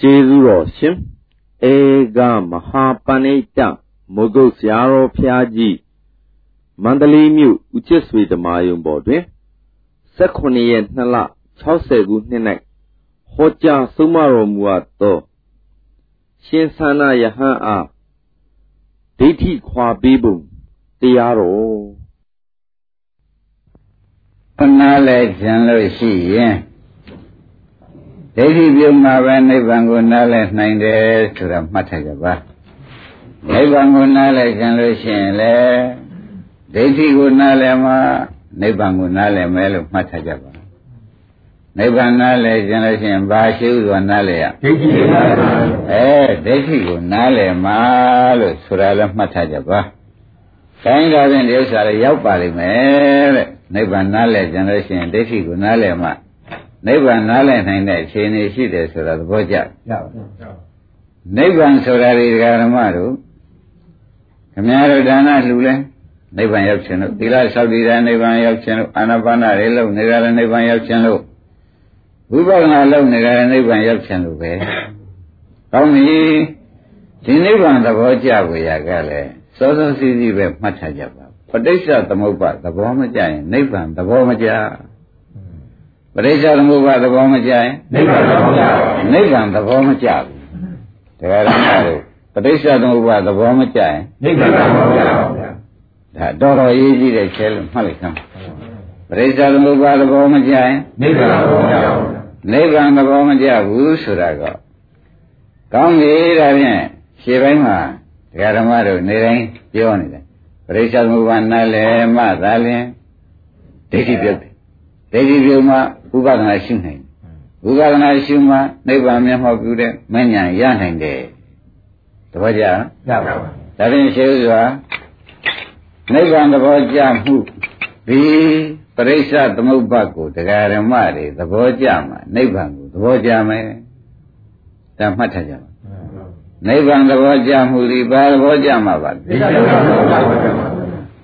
ကျေးဇူးတော်ရှင်ဧကမဟာပဏိတမုဂုတ်ဆရာတော်ဖျားကြီးမန္တလေးမြို့ဦးချစ်ဆွေဓမာယုံပေါ်တွင်18ရက်2လ60ခုနှစ်၌ဟောကြားဆုံးမတော်မူအပ်သောရှင်သန္နာယဟန်အားဒိဋ္ဌိခွာပေးပုံတရားတော်ခဏလဲကျန်လို့ရှိရင် ဒိဋ္ဌိပြုမှာပဲနိဗ္ဗာန်ကိုနားလည်နိုင်တယ်ဆိုတာမှတ်ထားကြပါနိဗ္ဗာန်ကိုနားလည်ခြင်းလို့ရှိရင်လေဒိဋ္ဌိကိုနားလည်မှနိဗ္ဗာန်ကိုနားလည်မယ်လို့မှတ်ထားကြပါနိဗ္ဗာန်နားလည်ခြင်းလို့ရှိရင်ဘာရှိဥစွာနားလည်ရဒိဋ္ဌိကိုနားလည်ပါအဲဒိဋ္ဌိကိုနားလည်မှလို့ဆိုတာလည်းမှတ်ထားကြပါခိုင်းတာဖြင့်ဒီဥစ္စာလည်းရောက်ပါလိမ့်မယ်တဲ့နိဗ္ဗာန်နားလည်ခြင်းလို့ရှိရင်ဒိဋ္ဌိကိုနားလည်မှ နိဗ္ဗာန်နားလည်နိုင်တဲ့အခြေအနေရှိတယ်ဆိုတာသဘောကျနိဗ္ဗာန်ဆိုတာဒီဓမ္မတို့ခမည်းတော်ဒါနလှူလဲနိဗ္ဗာန်ရောက်ခြင်းလို့သီလဆောက်တည်တဲ့နိဗ္ဗာန်ရောက်ခြင်းလို့အာနာပါနတွေလုပ်နေတာလည်းနိဗ္ဗာန်ရောက်ခြင်းလို့ဝိပဿနာလုပ်နေတာလည်းနိဗ္ဗာန်ရောက်ခြင်းလို့ပဲကောင်းပြီဒီနိဗ္ဗာန်သဘောကျကိုရကလည်းစောစောစီးစီးပဲမှတ်ထားကြပါပဋိစ္စသမုပ္ပါသဘောမကျရင်နိဗ္ဗာန်သဘောမကျ ပရိစ္ဆေသမုပ္ပါသဘောမကျရင်နိဗ္ဗာန်သဘောမကျနိဗ္ဗာန်သဘောမကျဘူးတရားဓမ္မတို့ပရိစ္ဆေသမုပ္ပါသဘောမကျရင်နိဗ္ဗာန်သဘောမကျပါဘူးဒါတော်တော်ရေးကြည့်တဲ့ကျဲလို့မှတ်လိုက်စမ်းပရိစ္ဆေသမုပ္ပါသဘောမကျရင်နိဗ္ဗာန်သဘောမကျဘူးနိဗ္ဗာန်သဘောမကျဘူးဆိုတာကကောင်းပြီဒါဖြင့်ရှင်းပိုင်းမှာတရားဓမ္မတို့နေတိုင်းပြောနေတယ်ပရိစ္ဆေသမုပ္ပါနားလည်မှသာလျှင်ဒိဋ္ဌိပြုတ်တယ် ဒိဋ္ဌိပြုတ်မှဥပဒနာရှုနိုင်ဥပဒနာရှုမှနိဗ္ဗာန်မျက်မှောက်ပြုတဲ့မဉ္ဇဉ်ရနိုင်တယ်တပည့်ကြရပါဘူးဒါဖြင့်ရှင်းစွာနိဗ္ဗာန်သဘောကျမှုဒီပရိစ္ဆသမုပ္ပါကိုတရားဓမ္မတွေသဘောကျမှနိဗ္ဗာန်ကိုသဘောကျမယ်ဒါမှတ်ထားကြပါနိဗ္ဗာန်သဘောကျမှုဒီဘာသဘောကျမှာပါလဲ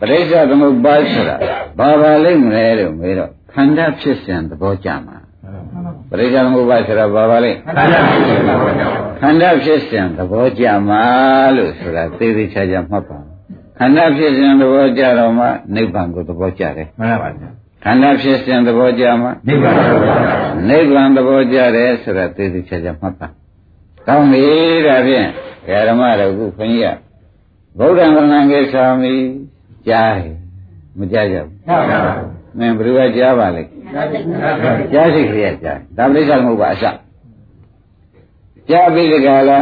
ပရိစ္ဆသမုပ္ပါဆိုတာဘာပါလိမ့်မလဲလို့မေးတော့ ခန္ဓာဖြစ်စဉ်သဘောကျမှာပရိစ္ဆေသမုပ္ပါဆိုတာဘာပါလဲခန္ဓာဖြစ်စဉ်သဘောကျမှာလို့ဆိုတာသေသေးချာချာမှတ်ပါခန္ဓာဖြစ်စဉ်သဘောကျတော့မှနိဗ္ဗာန်ကိုသဘောကျတယ်မှန်ပါပါခန္ဓာဖြစ်စဉ်သဘောကျမှနိဗ္ဗာန်သဘောကျနိဗ္ဗာန်သဘောကျတယ်ဆိုတာသေသေးချာချာမှတ်ပါကောင်းပြီဒါဖြင့်ဓမ္မတော်ခုခွန်ကြီးကဗုဒ္ဓံကံကိစ္ဆာမိကြားတယ်မကြားကြဘူးဟုတ်ပါဘူး မင်းဘယ်သူကကြားပါလဲကြားစိတ်ခရီးကြားဒါပရိစ္ဆေမဟုတ်ပါအစကြားပြီးဒီကလာ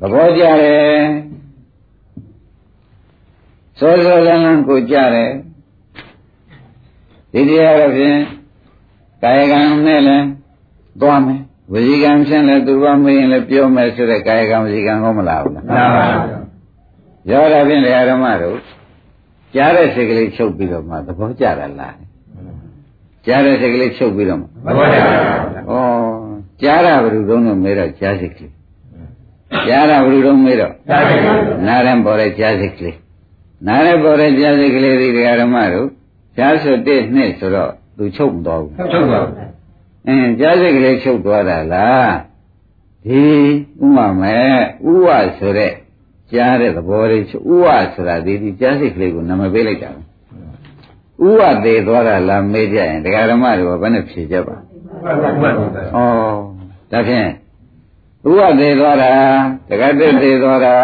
သဘောကြတယ်စောစောလန်းလန်းကိုကြားတယ်ဒီတရားတော့ဖြင့်ကာယကံနဲ့လည်းသွားမယ်ဝစီကံဖြင့်လည်းသူကမေးရင်လည်းပြောမယ်ဆိုတဲ့ကာယကံဝစီကံဟောမလားဘူးလားမှန်ပါဘူးရောတာဖြင့်ဓမ္မတို့ကြားတဲ့စိတ်ကလေးချုပ်ပြီးတော့မှသဘောကျတာလား ကြားတဲ့စိတ်ကလေးချုပ်ပြီးတော့မှသဘောကျပါဘူးဩကြားတာဘယ်လိုတုံးလို့မဲတော့ကြားစိတ်ကလေးကြားတာဘယ်လိုတုံးမဲတော့ကြားစိတ်ကလေးနားရင်ပေါ်တဲ့ကြားစိတ်ကလေးနားရင်ပေါ်တဲ့ကြားစိတ်ကလေးဒီဓမ္မတို့ကြားဆိုတဲ့နှစ်ဆိုတော့သူချုပ်မသွားဘူးချုပ်သွားဘူးအင်းကြားစိတ်ကလေးချုပ်သွားတာလားဒီဥမာမဲ့ဥဝဆိုတဲ့ကြားတဲ့သဘောလေးဥဝဆိုတာဒီဒီကြားစိတ်ကလေးကိုနာမည်ပေးလိုက်တာ ဥဝသေးသွားတာလားမေးကြရင်ဒကာဓမ္မတွေကဘယ်နဲ့ဖြေကြပါဩဒါဖြင့်ဥဝသေးသွားတာဒကာတက်သေးသွားတာ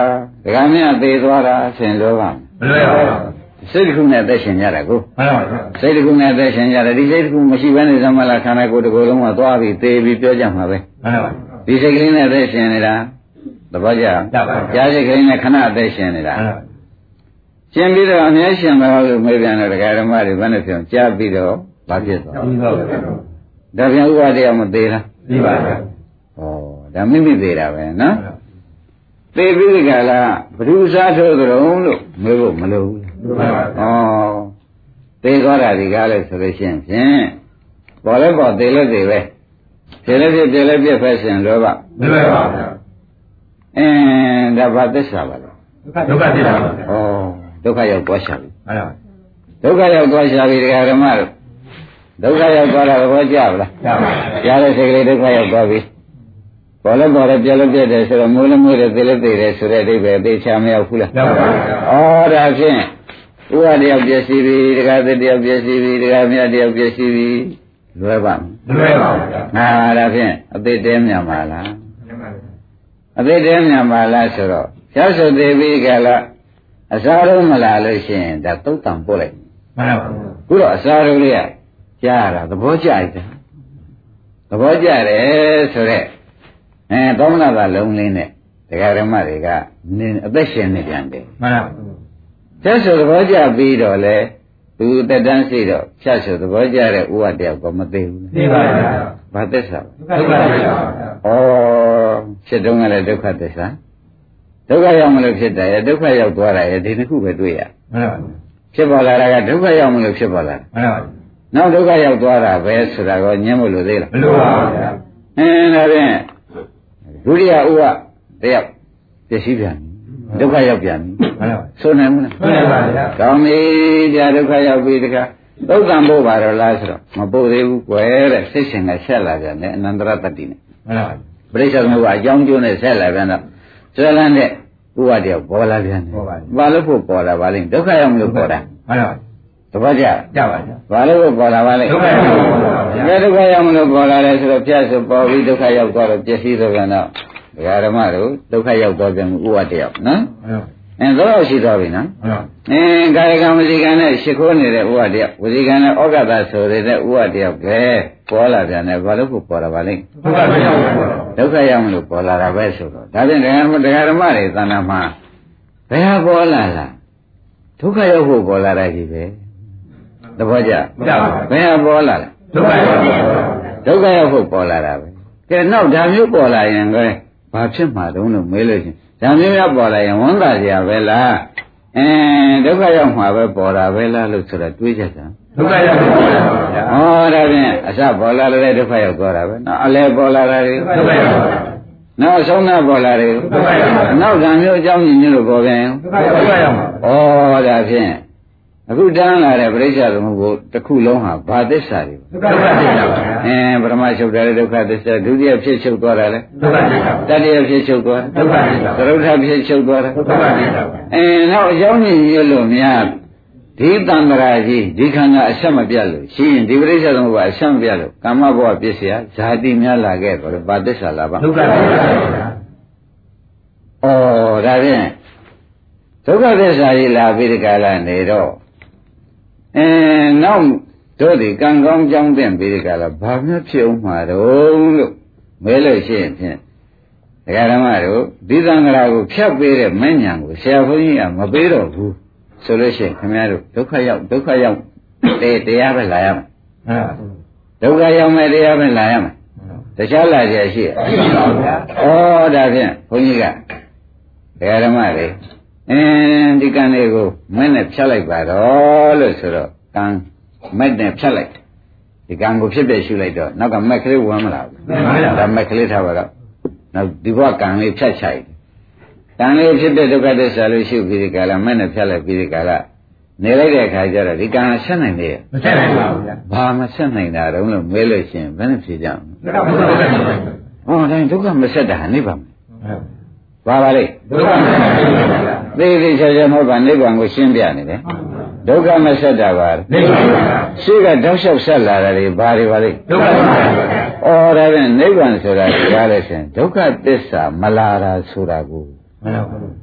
ဒကာမြတ်သေးသွားတာဆင်လို့ပါမလွယ်ပါဘူးစိတ်တစ်ခုနဲ့သက်ရှင်ကြတာကိုမှန်ပါပါစိတ်တစ်ခုနဲ့သက်ရှင်ကြတယ်ဒီစိတ်တစ်ခုမရှိဘဲနဲ့သမလာခန္ဓာကိုယ်တစ်ခုလုံးကသွားပြီးသေပြီးပြောကြမှာပဲမှန်ပါပါဒီစိတ်ကလေးနဲ့သက်ရှင်နေတာသဘောကျကြားစိတ်ကလေးနဲ့ခဏအသက်ရှင်နေတာ ရှင်းပြီးတော့အမြဲရှင်ပါလို့မေးပြန်တော့ဒကာဓမ္မတွေဘယ်နဲ့ပြောကြားပြီးတော့ဘာဖြစ်သွားလဲဒါပြန်ဥပါဒေမသေးလားသိပါပါဩဒါမိမိသေးတာပဲနော်သေပြီးဒီကလာဘ ᱹ စားထိုးကြုံလို့မေးဖို့မလိုဘူးဩသေသွားတာဒီကားလဲဆိုလို့ရှိရင်ဖြင့်ပေါ်လဲပေါ်သေလဲသေပဲဖြစ်လဲဖြစ်ပြလဲပြဖက်ရှင်လောဘမလွယ်ပါဘူးအင်းဒါဘာသစ္စာပါလဲဒုက္ခသစ္စာပါဩ ဒုက္ခရောက်သွားရှာပြီမှန်ပါဒုက္ခရောက်သွားရှာပြီတရားဓမ္မတို့ဒုက္ခရောက်သွားတာသဘောကျပါလားကျပါပါကြားတဲ့စိတ်ကလေးဒုက္ခရောက်သွားပြီဘပေါ်လဲပေါ်တယ်ပြလဲပြတယ်ဆိုတော့မိုးလဲမိုးတယ်သေလဲသေတယ်ဆိုတဲ့အဓိပ္ပာယ်သိချာမရောက်ဘူးလားရောက်ပါဘူးဩဒါဖြင့်ဥပဒေရောက်ပြည့်စည်ပြီတခါတည်းတယောက်ပြည့်စည်ပြီတခါမြတ်တယောက်ပြည့်စည်ပြီလွယ်ပါမလွယ်ပါဘူးငါဒါဖြင့်အသေးတဲမြတ်ပါလားအသေးတဲမြတ်ပါလားဆိုတော့ရောက်ဆိုသေးပြီကလား အစားလုံးမလာလို့ရှိရင်ဒါသုတ်တံပို့လိုက်မှန်ပါဘူးခုတော့အစားလုံးလေးကကြားရတာသဘောကျတယ်သဘောကျတယ်ဆိုတော့အဲသောမနာသာလုံးလေးနဲ့တရားဓမ္မတွေကနေအသက်ရှင်နေပြန်တယ်မှန်ပါဘူးသက်ဆိုသဘောကျပြီးတော့လေသူတက်တန်းရှိတော့ဖြတ်ဆိုသဘောကျတဲ့ဥဝတယောက်ကမသိဘူးသိပါဗျာဘာသစ္စာဒုက္ခသစ္စာဩဖြစ်တုန်းကလည်းဒုက္ခသစ္စာ ဒုက္ခရောက်မလို့ဖြစ်တယ်ဒုက္ခရောက်သွားတာရဲ့ဒီတစ်ခုပဲတွေ့ရမှန်ပါဘူးဖြစ်ပေါ်လာတာကဒုက္ခရောက်မလို့ဖြစ်ပေါ်လာမှန်ပါဘူးနောက်ဒုက္ခရောက်သွားတာပဲဆိုတာကိုညင်းမလို့သေးလားမလို့ပါဘူးဗျာအင်းဒါဖြင့်ဒုတိယဥဝတယောက်ပစ္စည်းပြန်ဒုက္ခရောက်ပြန်ပြီမှန်ပါဆိုနိုင်မလားဆိုနိုင်ပါဗျာကောင်းပြီကြာဒုက္ခရောက်ပြီတခါသုတ်တံပို့ပါတော့လားဆိုတော့မပို့သေးဘူးကွယ်တဲ့စိတ်ရှင်ကဆက်လာပြန်တယ်အနန္တရတတ္တိနဲ့မှန်ပါပရိစ္ဆေသမုပ္ပါအကြောင်းကျိုးနဲ့ဆက်လာပြန်တော့ ဆွဲလန်းတဲ့ဥပဒေပေါ်လာပြန်တယ်ဘာလို့ဖို့ပေါ်လာပါလိမ့်ဒုက္ခရောက်မလို့ပေါ်တာမှန်ပါတပတ်ကြကြပါဗျာဘာလို့ပေါ်လာပါလဲဒုက္ခရောက်ပေါ်လာပါဗျာဒုက္ခရောက်မလို့ပေါ်လာတယ်ဆိုတော့ပြတ်ဆိုပေါ်ပြီးဒုက္ခရောက်သွားတော့ပျက်စီးသွားပြန်တော့ဒကာဓမ္မတို့ဒုက္ခရောက်သွားပြန်ဥပဒေရောက်နော် အဲတော့ရှိသွားပြီနော်အင်းကာယကံဝစီကံနဲ့ရှ िख ိုးနေတဲ့ဥပဒေဝစီကံနဲ့ဩဃတဆိုတဲ့ဥပဒေရောက်ပဲပေါ်လာပြန်တယ်ဘာလို့ကိုပေါ်လာပါလိမ့်ဒုက္ခရောက်မလို့ပေါ်လာတာပဲဆိုတော့ဒါဖြင့်ဒကာဒကာဓမ္မတွေသဏ္ဍာန်မှာဘယ်ဟာပေါ်လာလားဒုက္ခရောက်ဖို့ပေါ်လာတာကြီးပဲသဘောကျဘယ်ဟာပေါ်လာလဲဒုက္ခရောက်ဒုက္ခရောက်ဖို့ပေါ်လာတာပဲကဲနောက်ဒါမျိုးပေါ်လာရင်ကဲဘာဖြစ်မှာတုံးလို့မေးလို့ချင်း ဒါမျိုးရပေါ်လာရင်ဝန်တာစရာပဲလားအင်းဒုက္ခရောက်မှာပဲပေါ်တာပဲလားလို့ဆိုတော့တွေးကြတာဒုက္ခရောက်ပါဗျာဟောဒါဖြင့်အစပေါ်လာတဲ့ဒုက္ခရောက်သွားတာပဲနော်အလဲပေါ်လာတာတွေဒုက္ခရောက်ပါနောက်အဆုံးသားပေါ်လာတယ်နောက်ဓာမျိုးအကြောင်းညင်းလို့ပေါ်ပြန်ဒုက္ခရောက်ပါဩဒါဖြင့် အခုတန်းလာတဲ့ပြိဿသမုပ္ပါတစ်ခုလုံးဟာဘာသစ္စာတွေဒုက္ခသစ္စာပါအင်းပရမချုပ်တယ်ဒုက္ခသစ္စာဒုတိယဖြစ်ချုပ်သွားတာလေဒုက္ခသစ္စာတတိယဖြစ်ချုပ်သွားဒုက္ခသစ္စာသရုပ်ထဖြစ်ချုပ်သွားတာဒုက္ခသစ္စာအင်းနောက်အကြောင်းညင်းရလို့များဒီတံ္ဍရာကြီးဒီခန္ဓာအဆက်မပြတ်လို့ရှိရင်ဒီပရိစ္ဆေသမုပ္ပါအဆက်မပြတ်လို့ကာမဘဝပြည့်စရာဇာတိများလာခဲ့တော့ဘာသစ္စာလားပါဒုက္ခသစ္စာဩဒါဖြင့်ဒုက္ခသစ္စာကြီးလာပြီးဒီကလာနေတော့ အဲနောက်တို့ဒီကံကောင်းကြောင်းတဲ့ပြီးဒီကလာဘာမှဖြစ်အောင်မှာတော့လို့မဲလို့ရှိရင်ဖြင့်ဒကာဓမ္မတို့ဒီသံဃာကိုဖြတ်ပေးတဲ့မဉ္ဇဏ်ကိုဆရာဘုန်းကြီးကမပေးတော့ဘူးဆိုလို့ရှိရင်ခင်ဗျားတို့ဒုက္ခရောက်ဒုက္ခရောက်တေတရားပဲလာရမယ်ဒုက္ခရောက်မဲ့တရားပဲလာရမယ်တခြားလာကြရှိရရှိပါဗျာဩဒါဖြင့်ဘုန်းကြီးကဒကာဓမ္မတွေ အင်းဒီကံလေးကိုမင်းနဲ့ဖြတ်လိုက်ပါတော့လို့ဆိုတော့ကံမက်နဲ့ဖြတ်လိုက်ဒီကံကိုဖြစ်ဖြစ်ရှုလိုက်တော့နောက်ကမက်ကလေးဝင်မလာဘူးဒါမက်ကလေးထားပါတော့နောက်ဒီဘဝကံလေးဖြတ်ချိုက်ကံလေးဖြစ်တဲ့ဒုက္ခသစ္စာလို့ရှုပြီးဒီကလာမက်နဲ့ဖြတ်လိုက်ပြီးဒီကလာနေလိုက်တဲ့အခါကျတော့ဒီကံဆက်နိုင်လေမဆက်နိုင်ပါဘူးဗျာဘာမဆက်နိုင်တာတုံးလို့မဲလို့ရှင်ဘယ်နဲ့ဖြေကြမလဲဒုက္ခမဆက်နိုင်ပါဘူးဟောတိုင်းဒုက္ခမဆက်တာနိဗ္ဗာန်ပါပါလေဒုက္ခမဆက်နိုင်ပါဘူးဗျာ သိသိချာချာမဟုတ်ပါနိဗ္ဗာန်ကိုရှင်းပြနေတယ်ဒုက္ခမဆက်တာပါနိဗ္ဗာန်ရှိကတောက်လျှောက်ဆက်လာတာတွေဘာတွေပါလိမ့်ဒုက္ခပါဗျာအော်ဒါဖြင့်နိဗ္ဗာန်ဆိုတာကြားလို့ရှင်ဒုက္ခသစ္စာမလာတာဆိုတာကိုမှန်ပါဘူး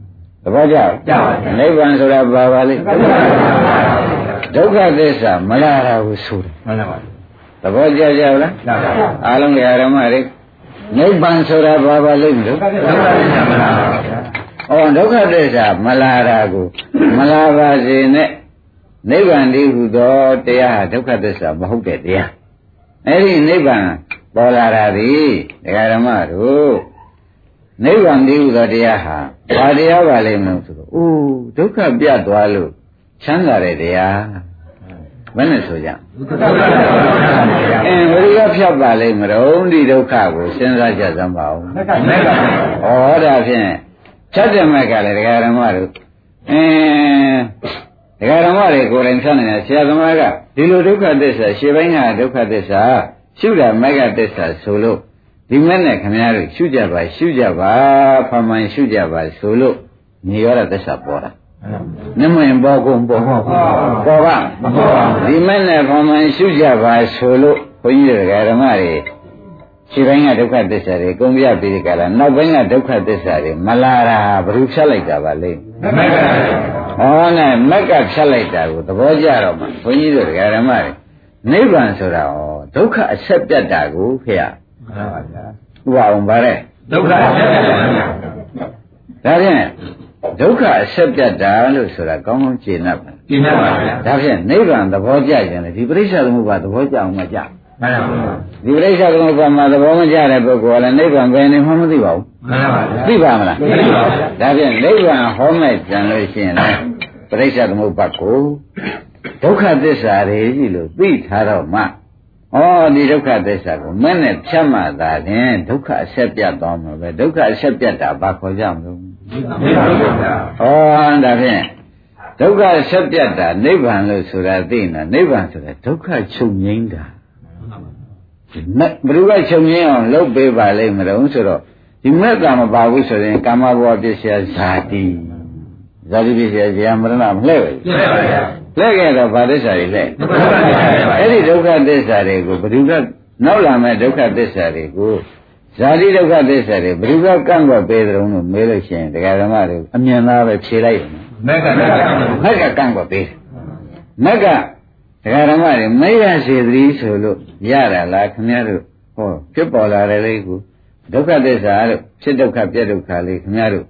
သဘောကျကြပါနိဗ္ဗာန်ဆိုတာဘာပါလိမ့်ဒုက္ခသစ္စာမလာတာကိုဆိုတာမှန်ပါသဘောကျကြလားအားလုံးဓမ္မတွေနိဗ္ဗာန်ဆိုတာဘာပါလိမ့်မလို့ဒုက္ခသစ္စာမလာပါဘူး။ အော်ဒုက္ခသစ္စာမလာတာကိုမလာပါစေနဲ့နိဗ္ဗာန်တည်းဟူသောတရားဟာဒုက္ခသစ္စာမဟုတ်တဲ့တရား။အဲဒီနိဗ္ဗာန်ပေါ်လာတာဒီဒကာဓမ္မတို့နိဗ္ဗာန်တည်းဟူသောတရားဟာဘာတရားပါလိမ့်မလို့ဆိုတော့အိုးဒုက္ခပြတ်သွားလို့ချမ်းသာတဲ့တရားဘယ်နဲ့ဆိုကြအင်းဘယ်လိုဖြတ်ပါလိမ့်မလို့ဒီဒုက္ခကိုစဉ်းစားကြစမ်းပါဦးဩဒါဖြင့် ဖြတ်တဲ့မဲ့ကလည်းဒကာရမတို့အင်းဒကာရမတွေကိုယ်တိုင်ဖြတ်နေတာဆရာသမားကဒီလိုဒုက္ခသစ္စာရှေ့ပိုင်းကဒုက္ခသစ္စာရှုတာမဲ့ကသစ္စာဆိုလို့ဒီမဲ့နဲ့ခင်ဗျားတို့ရှုကြပါရှုကြပါဖမှန်ရှုကြပါဆိုလို့နေရတဲ့သစ္စာပေါ်တာနမင်ပေါ်ကုန်ပေါ်ပေါ်ပါဒီမဲ့နဲ့ဖမှန်ရှုကြပါဆိုလို့ဘုန်းကြီးတွေကဓမ္မတွေ ခြေပိုင်းကဒုက္ခသစ္စာတွေကုံပြပြီးဒီကလာနောက်ပိုင်းကဒုက္ခသစ္စာတွေမလာတာဘယ်လိုဖြတ်လိုက်တာပါလဲဟောနဲ့မက်ကဖြတ်လိုက်တာကိုသဘောကျတော့မှဘုန်းကြီးတို့ဓမ္မတွေနိဗ္ဗာန်ဆိုတာဟောဒုက္ခအဆက်ပြတ်တာကိုဖေရဥပအောင်ပါတဲ့ဒုက္ခအဆက်ပြတ်ပါဗျာဒါဖြင့်ဒုက္ခအဆက်ပြတ်တာလို့ဆိုတာကောင်းကောင်းကျေနပ်ပါပြင်းရပါဗျာဒါဖြင့်နိဗ္ဗာန်သဘောကျရင်လေဒီပရိစ္ဆေသမုပ္ပါသဘောကျအောင်မကြ မှန်ပါဗျာဒီပရိစ္ဆေသမုပ္ပါမှာသဘောမကျတဲ့ပုဂ္ဂိုလ်ကလည်းနိဗ္ဗာန်ဘယ်နေမှမသိပါဘူးမှန်ပါဗျာသိပါမလားသိပါဗျာဒါဖြင့်နိဗ္ဗာန်ဟောမဲ့ကြံလို့ရှိရင်လည်းပရိစ္ဆေသမုပ္ပါကိုဒုက္ခသစ္စာတွေကြီးလို့သိထားတော့မှဩဒီဒုက္ခသစ္စာကိုမနဲ့ဖြတ်မှသာရင်ဒုက္ခအဆက်ပြတ်သွားမှာပဲဒုက္ခအဆက်ပြတ်တာဘာခေါ်ကြမလို့သိပါဗျာဩဒါဖြင့်ဒုက္ခဆက်ပြတ်တာနိဗ္ဗာန်လို့ဆိုတာသိနေနိဗ္ဗာန်ဆိုတာဒုက္ခချုပ်ငြိမ်းတာမ ဘယ်သူကချုပ်ငြိမ်းအောင်လုပ်ပေးပါလိမ့်မလို့ဆိုတော့ဒီမက်ကမပါဘူးဆိုရင်ကာမဘဝပစ္စယဇာတိဇာတိပစ္စယဇာမရဏမလှဲ့ပဲပြင်းပါဗျာလက်ခဲ့တော့ဗာသစ္စာတွေလက်ဒုက္ခသစ္စာတွေပါအဲ့ဒီဒုက္ခသစ္စာတွေကိုဘယ်သူကနောက်လာမဲ့ဒုက္ခသစ္စာတွေကိုဇာတိဒုက္ခသစ္စာတွေဘယ်သူကကန့်ကွက်ပေးတယ်လို့မေးလို့ရှိရင်တရားဓမ္မတွေအမြင်သားပဲဖြေလိုက်တယ်မက်ကတည်းကမက်ကကန့်ကွက်ပေးတယ်မက်က တရားဓမ္မတွေမိရစေသတိဆိုလို့ရတာလားခင်ဗျားတို့ဟောဖြစ်ပေါ်လာတယ်လေကိုဒုက္ခသစ္စာလို့ဖြစ်ဒုက္ခပြက်ဒုက္ခလေးခင်ဗျားတို့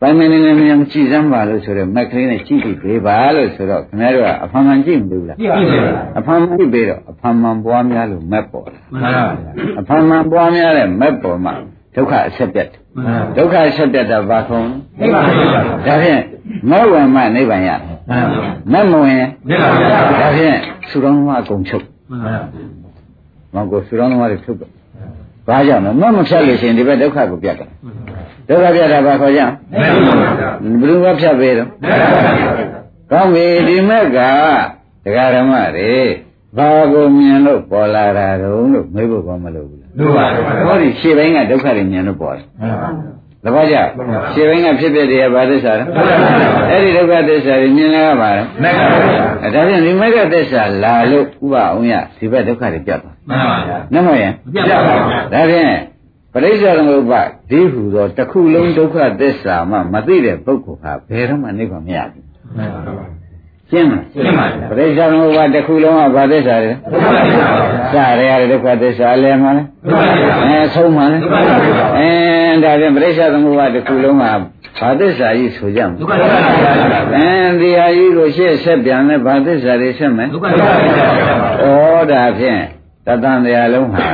ပိုင်မင်းနေနေမြန်ကြည်စမ်းပါလို့ဆိုတော့မက်ကလေးနဲ့ကြည့်ကြည့်ပေးပါလို့ဆိုတော့ခင်ဗျားတို့ကအဖန်မှန်ကြည့်မဘူးလားပြင်းပါဗျာအဖန်မှန်ကြည့်ပေးတော့အဖန်မှန်ပွားများလို့မက်ပေါ်လာမှန်ပါဗျာအဖန်မှန်ပွားများတဲ့မက်ပေါ်မှာဒုက္ခအဆက်ပြတ်တယ်မှန်ပါဒုက္ခအဆက်ပြတ်တာဘာခုံးသိပါဗျာဒါဖြင့်မက်ဝင်မှနိဗ္ဗာန်ရတယ် မှန်ပါမက်မဝင်သိပါဗျာဒါဖြင့်သုတော်မအကုန်ချုပ်မှန်ပါမောင်ကိုသုတော်မတွေထုတ်တော့ဘာကြောင့်လဲမက်မဖြတ်လို့ရှိရင်ဒီဘက်ဒုက္ခကိုပြတ်တယ်ဒုက္ခပြတ်တာဘာခေါ်ကြမှန်ပါဗျာဘယ်လိုမှဖြတ်ပေးတော့မှန်ပါဗျာကောင်းပြီဒီမက်ကတရားဓမ္မတွေဘာကိုမြင်လို့ပေါ်လာတာတုံးလို့မေးဖို့ကောမလို့ဘူးလားတို့ပါဗျာဟောဒီရှေ့ဘင်းကဒုက္ခတွေမြင်လို့ပေါ်တယ်မှန်ပါ သဘောကျရှေ့ဘင်းကဖြစ်ဖြစ်တရားဘာသစ္စာလဲအဲ့ဒီဒုက္ခသစ္စာတွေမြင်လာရပါလားမက်ကဗျာအဲဒါဖြင့်ဒီမက်ကသစ္စာလာလို့ဥပအောင်ရဒီဘက်ဒုက္ခတွေပြတ်သွားမှန်ပါဗျာနမရင်ပြပါဗျာဒါဖြင့်ပရိစ္ဆေသမုပ္ပါဒီဟူသောတစ်ခုလုံးဒုက္ခသစ္စာမှမသိတဲ့ပုဂ္ဂိုလ်ဟာဘယ်တော့မှနိဗ္ဗာန်မရဘူးမှန်ပါဗျာ ရှင်းမလားရှင်းပါဗျာပရိစ္ဆေသမုပ္ပါတစ်ခုလုံးကဘာသစ္စာလဲဒုက္ခသစ္စာပါဗျာစရရတဲ့ဒုက္ခသစ္စာလည်းမှလဲဒုက္ခသစ္စာအဲဆုံးမှလဲဒုက္ခသစ္စာအဲဒါဖြင့်ပရိစ္ဆေသမုပ္ပါတစ်ခုလုံးကဘာသစ္စာကြီးဆိုကြမဒုက္ခလဲသစ္စာပါဗျာအဲဒီဟာကြီးကိုရှေ့ဆက်ပြန်လဲဘာသစ္စာတွေဆက်မယ်ဒုက္ခသစ္စာပါဗျာဩဒါဖြင့်တတန်တရားလုံးဟာ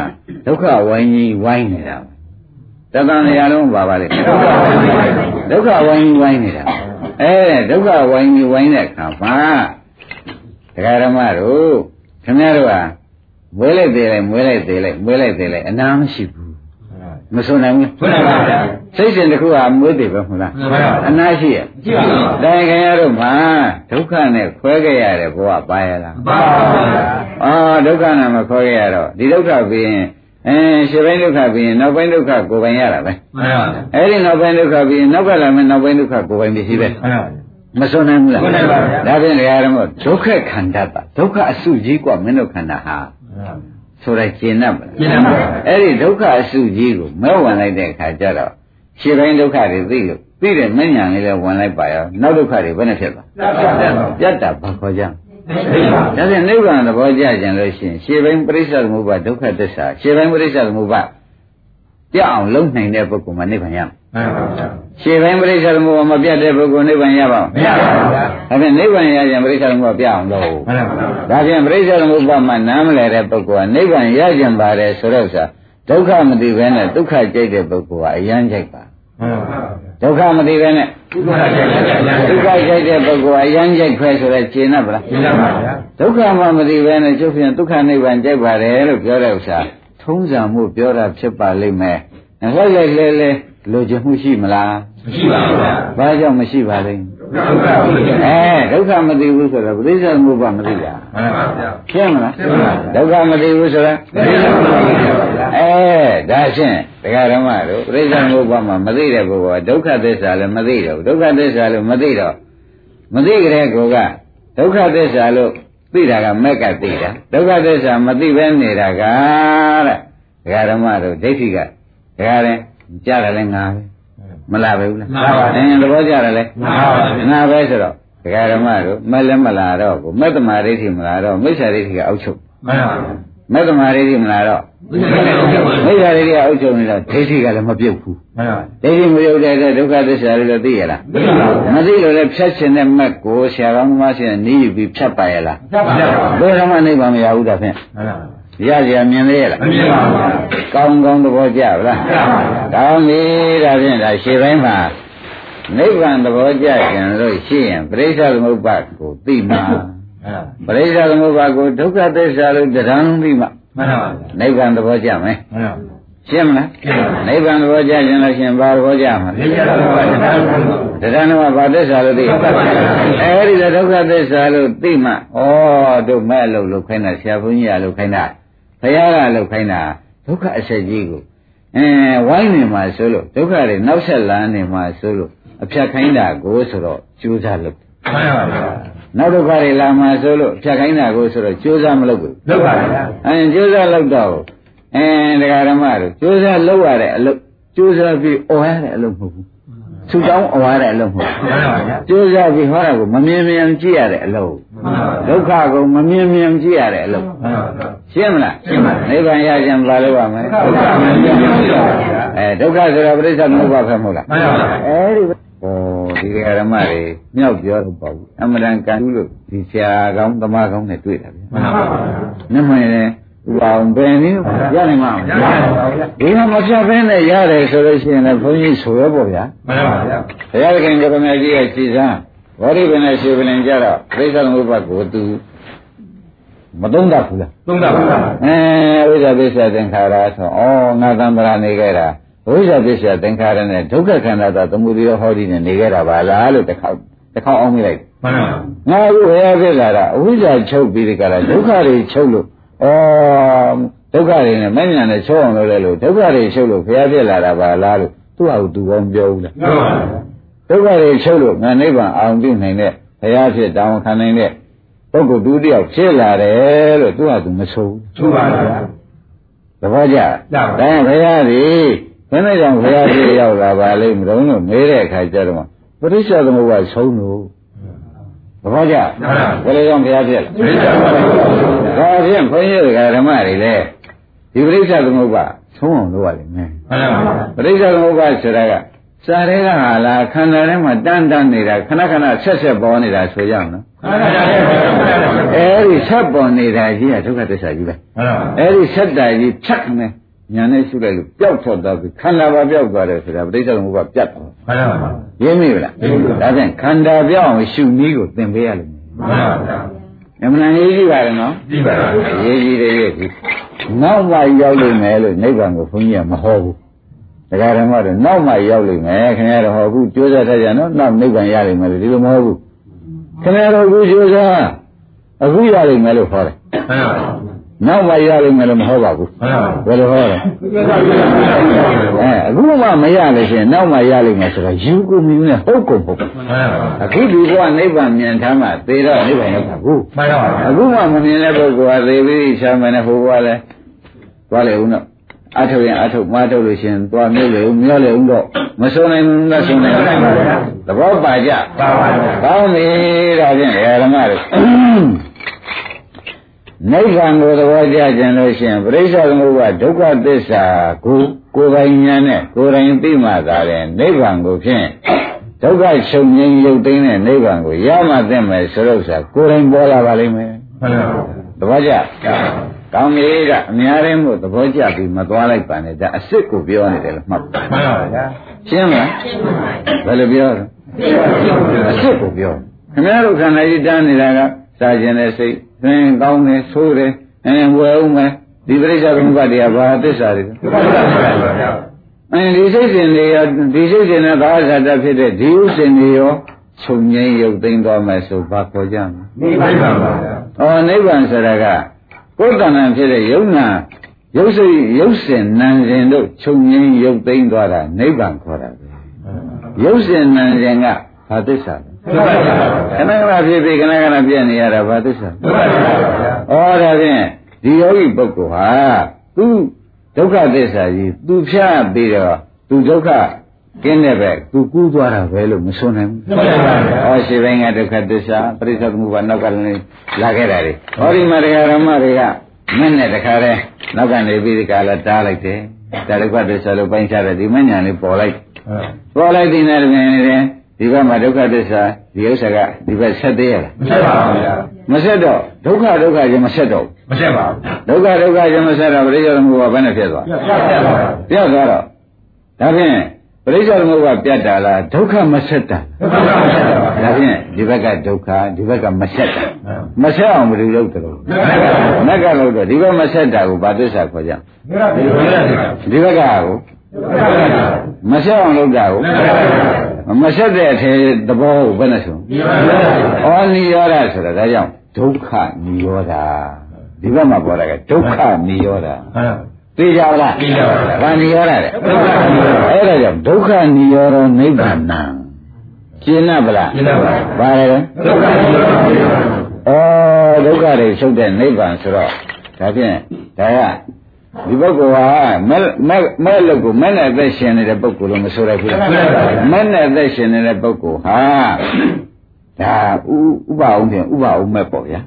ဒုက္ခဝိုင်းကြီးဝိုင်းနေတာတတန်တရားလုံးပါပါလေဒုက္ခဝိုင်းကြီးဝိုင်းနေတာ အဲဒုက္ခဝိုင်းကြီးဝိုင်းတဲ့အခါမှာတရားဓမ္မတို့ခင်ဗျားတို့ဟာမွေးလိုက်သေးလိုက်မွေးလိုက်သေးလိုက်မွေးလိုက်သေးလိုက်အနာမရှိဘူးမစွန်နိုင်ဘူးဆွနိုင်ပါဗျာစိတ်စဉ်တစ်ခုဟာမွေးသေးပဲမဟုတ်လားမှန်ပါဗျာအနာရှိရကြည့်ပါဦးတိုင်ခင်ရတို့မှာဒုက္ခနဲ့ခွဲခဲ့ရတဲ့ဘဝပါရလားပါပါဗျာအာဒုက္ခနဲ့မခွဲခဲ့ရတော့ဒီဒုက္ခပြီးရင် အဲရှင်းပိုင်းဒုက္ခပြီးရင်နောက်ပိုင်းဒုက္ခကိုယ်ပိုင်ရတာပဲ မှန်ပါဗျာ အဲ့ဒီနောက်ပိုင်းဒုက္ခပြီးရင်နောက်ကလာမယ်နောက်ပိုင်းဒုက္ခကိုယ်ပိုင်ပစ္စည်းပဲ မှန်ပါဗျာ မစွန်နိုင်ဘူးလား စွန့်နိုင်ပါဗျာ ဒါဖြင့်တရားဓမ္မဒုက္ခခန္ဓာပါဒုက္ခအစုကြီးกว่าမင်းတို့ခန္ဓာဟာဆိုလိုက်ကျင်납ပါလား ကျင့်တတ်ပါဗျာ အဲ့ဒီဒုက္ခအစုကြီးကိုမဲဝင်လိုက်တဲ့အခါကျတော့ရှင်းပိုင်းဒုက္ခတွေသိလို့သိတဲ့မဉ္ဇဏ်လေးလည်းဝင်လိုက်ပါရောနောက်ဒုက္ခတွေဘယ်နဲ့ဖြစ်သွား ပြတ်တာဘာခေါ်ကြ သိပါ ဒါဖြင့်နိဗ္ဗာန်သဘောကျကြလို့ရှိရင်ရှေးပိုင်းပရိစ္ဆေသမုပ္ပါဒုက္ခသစ္စာရှေးပိုင်းပရိစ္ဆေသမုပ္ပါပြတ်အောင်လုံနိုင်တဲ့ပုဂ္ဂိုလ်မှာနိဗ္ဗာန်ရမယ်မှန်ပါဗျာရှေးပိုင်းပရိစ္ဆေသမုပ္ပါမပြတ်တဲ့ပုဂ္ဂိုလ်နိဗ္ဗာန်ရပါ့မရပါဘူးဗျာဒါဖြင့်နိဗ္ဗာန်ရရင်ပရိစ္ဆေသမုပ္ပါပြတ်အောင်လုပ်မှန်ပါဗျာဒါဖြင့်ပရိစ္ဆေသမုပ္ပါမှာနားမလည်တဲ့ပုဂ္ဂိုလ်ကနိဗ္ဗာန်ရကြင်ပါတယ်ဆိုတော့ဥစ္စာဒုက္ခမသိဘဲနဲ့ဒုက္ခကြိတ်တဲ့ပုဂ္ဂိုလ်ကအယမ်းကြိုက်ပါမှန်ပါဗျာ ဒုက္ခမသိဘဲနဲ့ဒုက္ခကြိုက်ကြကြဒုက္ခကြိုက်တဲ့ပုဂ္ဂိုလ်ကအယမ်းကြိုက်ခွဲဆိုတော့ရှင်း납ဗလားရှင်းပါဗျာဒုက္ခမှမသိပဲနဲ့ကျုပ်ဖြင့်ဒုက္ခနိဗ္ဗာန်ကြိုက်ပါတယ်လို့ပြောတဲ့ဥစ္စာထုံးစံမှုပြောတာဖြစ်ပါလိမ့်မယ်။လိုက်လိုက်လဲလဲလိုချင်မှုရှိမလားမရှိပါဘူးဗျာ။ဘာကြောင့်မရှိပါလိမ့်ဒဒုက္ခဟုတ်ပြီ အဲဒုက္ခမသိဘူးဆိုတော့ပရိစ္ဆေသမုပ္ပါမသိတာမှန်ပါဗျာရှင်းမလားရှင်းပါပြီဒုက္ခမသိဘူးဆိုတော့ပရိစ္ဆေသမုပ္ပါဗျာအဲဒါရှင်းတရားဓမ္မတို့ပရိစ္ဆေသမုပ္ပါမှာမသိတဲ့ပုဂ္ဂိုလ်ကဒုက္ခသစ္စာလည်းမသိတော့ဘူးဒုက္ခသစ္စာလို့မသိတော့မသိကြတဲ့ကောကဒုက္ခသစ္စာလို့သိတာကမက်ကသိတာဒုက္ခသစ္စာမသိဘဲနေတာကတဲ့တရားဓမ္မတို့ဒိဋ္ဌိကတရားရင်ကြားတယ်လဲငါပဲ မလားပဲဘူးလားမှန်ပါပါအင်းသဘောကြတယ်လဲမှန်ပါပါငါပဲဆိုတော့ဒကာဓမ္မတို့မလဲမလာတော့ဘူးမေတ္တမာဒိဋ္ဌိမလာတော့မိစ္ဆာဒိဋ္ဌိကအောက်ချုပ်မှန်ပါဗျာမေတ္တမာဒိဋ္ဌိမလာတော့မိစ္ဆာဒိဋ္ဌိကအောက်ချုပ်နေတော့ဒိဋ္ဌိကလည်းမပြုတ်ဘူးမှန်ပါဒိဋ္ဌိမပြုတ်တဲ့အတွက်ဒုက္ခသစ္စာတွေတော့သိရလားသိပါဘူးမသိလို့လည်းဖြတ်ရှင်တဲ့မက်ကိုဆရာကောင်းသမားရှင်နီးယူပြီးဖြတ်ပါရလားမှန်ပါဗျာဘယ်တော့မှနိဗ္ဗာန်မရဘူးဒါဖြင့်မှန်ပါ ရကြရမြင်သေးရလားမမြင်ပါဘူးဗျာကောင်းကောင်းသဘောကျဗလားကျပါပါကောင်းပြီဒါဖြင့်ဒါရှေ့ပိုင်းမှာနိဗ္ဗာန်သဘောကျကြင်လို့ရှိရင်ပရိစ္ဆေသမုပ္ပါကိုသိမှာမှန်ပါပရိစ္ဆေသမုပ္ပါကိုဒုက္ခသစ္စာလို့တရားသိမှာမှန်ပါဗျာနိဗ္ဗာန်သဘောကျမယ်မှန်ပါရှင်းမလားရှင်းပါပြီနိဗ္ဗာန်သဘောကျခြင်းလို့ရှိရင်ဘာသဘောကျမှာဒီကြတော့ဘာလဲမှန်ပါဗျာတရားနာမှာဘာသစ္စာလို့သိဒုက္ခသစ္စာအဲဒီတော့ဒုက္ခသစ္စာလို့သိမှဩတို့မဲ့လို့လို့ခိုင်းတာဆရာဘုန်းကြီးကလို့ခိုင်းတာ ဘုရားကလို့ခိုင်းတာဒုက္ခအဆက်ကြီးကိုအဲဝိုင်းနေမှာဆိုလို့ဒုက္ခတွေနောက်ဆက်လာနေမှာဆိုလို့အဖြတ်ခိုင်းတာကိုဆိုတော့ကြိုးစားလို့မှန်ပါဗျာနောက်ဒုက္ခတွေလာမှာဆိုလို့အဖြတ်ခိုင်းတာကိုဆိုတော့ကြိုးစားမလုပ်ဘူးဒုက္ခဗျာအဲကြိုးစားလုပ်တော့အဲတရားဓမ္မတို့ကြိုးစားလုပ်ရတဲ့အလုပ်ကြိုးစားပြီးអော်ရတဲ့အလုပ်မဟုတ်ဘူးဆူတောင်းអော်ရတဲ့အလုပ်မဟုတ်ဘူးမှန်ပါဗျာကြိုးစားပြီးဟောတာကိုမမြင်မြင်ကြည့်ရတဲ့အလုပ်မှန်ပါဗျာ ဒုက္ခကိုမမြင်မြင်ကြည့်ရတဲ့အလုပ်မှန်ပါဗျာရှင်းမလားရှင်းပါပြီနိဗ္ဗာန်ရခြင်းဘာလို့ရမလဲဒုက္ခမမြင်ပါဘူးဗျာအဲဒုက္ခဆိုတာပရိစ္ဆေသမုပ္ပါပဲမဟုတ်လားမှန်ပါဗျာအဲဒီဩဒီကရမတွေမြောက်ပြောတော့ပေါ့ဘူးအမှန်တန်ကန်လို့ဒီဆရာကောင်းသမားကောင်းနဲ့တွေ့တာဗျမှန်ပါဗျာနမရင်လည်းဥပအောင်ပင်နည်းရနိုင်မှာမရလားပါဗျာဒီမှာမဖြတ်ဘဲနဲ့ရတယ်ဆိုလို့ရှိရင်လည်းဘုန်းကြီးဆိုရပေါ့ဗျာမှန်ပါဗျာဘုရားသခင်ကပမေကြီးရဲ့စီစံ ဘောဓိပင်နဲ့ရှေပလင်ကြတော့ပြိဿသမုပ္ပါကိုသူမသုံးတတ်ဘူးလားသုံးတာပါဗျာအဲဝိဇ္ဇာပစ္စယသင်္ခါရဆိုဩငါသံဗရာနေခဲ့တာဝိဇ္ဇာပစ္စယသင်္ခါရနဲ့ဒုက္ခခန္ဓာသာသမုဒိယဟောဒီနဲ့နေခဲ့တာပါလားလို့တစ်ခေါက်တစ်ခေါက်အောင်မိလိုက်မှန်ပါငါအခုဘုရားဖြစ်လာတာအဝိဇ္ဇာချုပ်ပြီးဒီကလာဒုက္ခတွေချုပ်လို့ဩဒုက္ခတွေနဲ့မဉ္ဇဏ်နဲ့ချုပ်အောင်လုပ်လဲလို့ဒုက္ခတွေချုပ်လို့ဘုရားဖြစ်လာတာပါလားလို့သူ့ဟာသူကောင်းပြောဘူးလားမှန်ပါဗျာ ဒုက္ခတွေချုပ်လို့ငါနိဗ္ဗာန်အောင်ပြုနိုင်တဲ့ဘုရားဖြစ်တောင်းခံနိုင်တဲ့ပုဂ္ဂိုလ်ဒုတိယဖြစ်လာတယ်လို့သူ့ဟာသူမဆိုဘူးသူပါဗျာသဘောကျကျပါဒါရင်ဘုရားသည်ဘယ်နဲ့ကြောင့်ဘုရားဖြစ်ရောက်လာပါလိမ့်မလို့လို့မေးတဲ့အခါကျတော့ပရိစ္ဆေသမုပ္ပါဆုံးလို့သဘောကျဘယ်လိုကြောင့်ဘုရားဖြစ်ပြိဿပါဗျာလဲဒါဖြင့်ဘုန်းကြီးတွေကဓမ္မတွေလည်းဒီပရိစ္ဆေသမုပ္ပါဆုံးအောင်လုပ်ရလိမ့်မယ်မှန်ပါဗျာပရိစ္ဆေသမုပ္ပါဆိုတာက စာရဲကဟာလားခန္ဓာထဲမှာတန်းတန်းနေတာခဏခဏဆက်ဆက်ပေါ်နေတာဆိုကြအောင်နော်မှန်ပါဗျာမှန်ပါဗျာအဲဒီဆက်ပေါ်နေတာကြီးကဒုက္ခသစ္စာကြီးပဲမှန်ပါဗျာအဲဒီဆက်တာကြီးဖြတ်ခနဲ့ညာနဲ့ရှုလိုက်လို့ပျောက်ထွက်သွားပြီခန္ဓာပါပျောက်သွားတယ်ဆိုတာပဋိစ္စသမုပ္ပါပြတ်သွားမှန်ပါဗျာရင်းမိဗလားဒါဖြင့်ခန္ဓာပြောင်းအောင်ရှုနည်းကိုသင်ပေးရလိမ့်မယ်မှန်ပါဗျာအမှန်ရေးကြည့်ပါရဲ့နော်ဒီပါဗျာရေးကြည့်တယ်ရေးကြည့်နောက်မှရောက်လိမ့်မယ်လို့နိဗ္ဗာန်ကိုဘုန်းကြီးကမဟောဘူး တရားဓမ္မတော့နောက်မှရောက်လိမ့်မယ်ခင်ဗျားတို့ဟောအခုကြိုးစားထားကြနော်နောက်နိဗ္ဗာန်ရလိမ့်မယ်လို့ဒီလိုမဟုတ်ဘူးခင်ဗျားတို့အခုကြိုးစားအခုရလိမ့်မယ်လို့ဟောတယ်မှန်ပါဗျာနောက်မှရလိမ့်မယ်လို့မဟုတ်ပါဘူးမှန်ပါဘယ်လိုဟောလဲအဲအခုမှမရလို့ရှိရင်နောက်မှရလိမ့်မယ်ဆိုတော့ယူကိုမြူနဲ့ဟုတ်ကုန်ဟုတ်မှန်ပါဗျာအခုဒီဘဝနိဗ္ဗာန်မြင်ထားမှသေတော့နိဗ္ဗာန်ရောက်တာဘူးမှန်ပါဗျာအခုမှမမြင်တဲ့ပုဂ္ဂိုလ်ကသေပြီးရှာမယ်နဲ့ဟိုဘဝလဲသွားလေဦးတော့ အထုတ်ရင်အထုတ်မထုတ်လို့ရှိရင်သွားမြုပ်လေဦးမျောလေဦးတော့မဆုံးနိုင်ဘူးလားဆုံးနိုင်ဘူးသဘောပါကြပါပါဗျာကောင်းပြီဒါဖြင့်ဓမ္မတွေနိဗ္ဗာန်ကိုသဘောကျကြင်လို့ရှိရင်ပရိစ္ဆေသမုပ္ပါဒုက္ခသစ္စာကိုကိုယ်ပိုင်ဉာဏ်နဲ့ကိုယ်တိုင်သိမှသာတယ်နိဗ္ဗာန်ကိုဖြင့်ဒုက္ခချုပ်ငြိမ်းရုပ်သိမ်းတဲ့နိဗ္ဗာန်ကိုရမှသိမယ်ဆိုတော့ဆိုကိုယ်တိုင်ပေါ်လာပါလိမ့်မယ်မှန်ပါဗျာသဘောကျ ကောင်းပြီကအများရင်းကိုသဘောကျပြီးမသွားလိုက်ပါနဲ့ဒါအစ်စ်ကိုပြောနေတယ်လို့မှတ်ပါမှန်ပါဗျာရှင်းမလားဘယ်လိုပြောလဲအစ်စ်ကိုပြောခင်ဗျားတို့ခန္ဓာကြီးတန်းနေတာကစားခြင်းနဲ့စိတ်သင်ကောင်းတယ်ဆိုးတယ်အဲဝယ်ဦးမယ်ဒီပရိစ္ဆေသမုပ္ပါတရားဘာသစ္စာတွေလဲဒီပါဗျာအဲဒီစိတ်စဉ်တွေရောဒီစိတ်စဉ်နဲ့သာဇာတဖြစ်တဲ့ဒီဥစဉ်တွေရောချုပ်ငြိမ်းရုပ်သိမ်းသွားမယ်ဆိုဘာခေါ်ကြမလဲနိဗ္ဗာန်ပါဗျာ။အော်နိဗ္ဗာန်ဆိုတာက ကိုယ်တဏ္ဍာဖြစ်တဲ့ယုံနာရုပ်စိတ်ရုပ်စင်နံစဉ်တို့ချုပ်ငြိမ်းရုပ်သိမ်းသွားတာနိဗ္ဗာန်ခေါ်တာပဲ။ရုပ်စင်နံစဉ်ကဘာသစ္စာလဲနိဗ္ဗာန်ပါဗျာခဏခဏဖြစ်ဖြစ်ခဏခဏပြည့်နေရတာဘာသစ္စာနိဗ္ဗာန်ပါဗျာဩဒါဖြင့်ဒီယောဂီပုဂ္ဂိုလ်ဟာသူဒုက္ခသစ္စာကြီးသူဖြတ်ပြီးတော့သူဒုက္ခ ကင်းတဲ့ဘက်သူကူးသွားတာပဲလို့မဆိုနိုင်ဘူးနိဗ္ဗာန်ပါဗျာဟောရှိပိုင်းကဒုက္ခသစ္စာပရိစ္ဆေသမုပ္ပါနောက်ကလည်းလာခဲ့တာလေဟောဒီမှာတရားဓမ္မတွေကမင်းနဲ့တခါတည်းနောက်ကနေပြီးဒီကလာတားလိုက်တယ်ဒါဒုက္ခသစ္စာလို့ပိုင်းခြားတယ်ဒီမညာလေးပေါ်လိုက်ပေါ်လိုက်တဲ့နေရာနဲ့ဒီဘက်မှာဒုက္ခသစ္စာဒီဥစ္စာကဒီဘက်ဆက်သေးရလားမဆက်ပါဘူးဗျာမဆက်တော့ဒုက္ခဒုက္ခချင်းမဆက်တော့မဆက်ပါဘူးဒုက္ခဒုက္ခချင်းမဆက်တော့ပရိစ္ဆေသမုပ္ပါဘယ်နဲ့ဖြစ်သွားပြတ်ဆက်ပါဘူးပြတ်သွားတော့ဒါဖြင့် ပရိစ္ဆေသမုပ္ပါပြတ်တာလားဒုက္ခမဆက်တာဒုက္ခမဆက်ပါဘူးဒါဖြင့်ဒီဘက်ကဒုက္ခဒီဘက်ကမဆက်တာမဆက်အောင်ဘယ်လိုလုပ်တယ်လို့မက်ကလို့တော့ဒီဘက်မဆက်တာကိုဘာသစ္စာခေါ်ကြနိဗ္ဗာန်ပါဗျာဒီဘက်ကကိုမဆက်အောင်လုပ်တာကိုမဆက်တဲ့အထေသဘောကိုဘယ်နဲ့ဆိုနိဗ္ဗာန်ပါဗျာဩနိရောဓဆိုတာဒါကြောင့်ဒုက္ခနိရောဓဒီဘက်မှာပေါ်တာကဒုက္ခနိရောဓဟုတ် သိကြပါလားသိကြပါဗျာဘာနိရောဓလဲဒုက္ခနိရောဓအဲ့ဒါကြောင့်ဒုက္ခနိရောဓနိဗ္ဗာန်ကျင့်납ဗလားကျင့်납ပါဘာလဲလဲဒုက္ခနိရောဓနိဗ္ဗာန်ဩဒုက္ခတွေချုပ်တဲ့နိဗ္ဗာန်ဆိုတော့ဒါဖြင့်ဒါကဒီပုဂ္ဂိုလ်ဟာမဲ့မဲ့မဲ့လို့ကိုမဲ့နဲ့အသက်ရှင်နေတဲ့ပုဂ္ဂိုလ်လို့မဆိုရဘူးလားမဲ့နဲ့အသက်ရှင်နေတဲ့ပုဂ္ဂိုလ်ဟာဒါဥဥပအောင်ဖြင့်ဥပအောင်မဲ့ပေါ့ဗျာ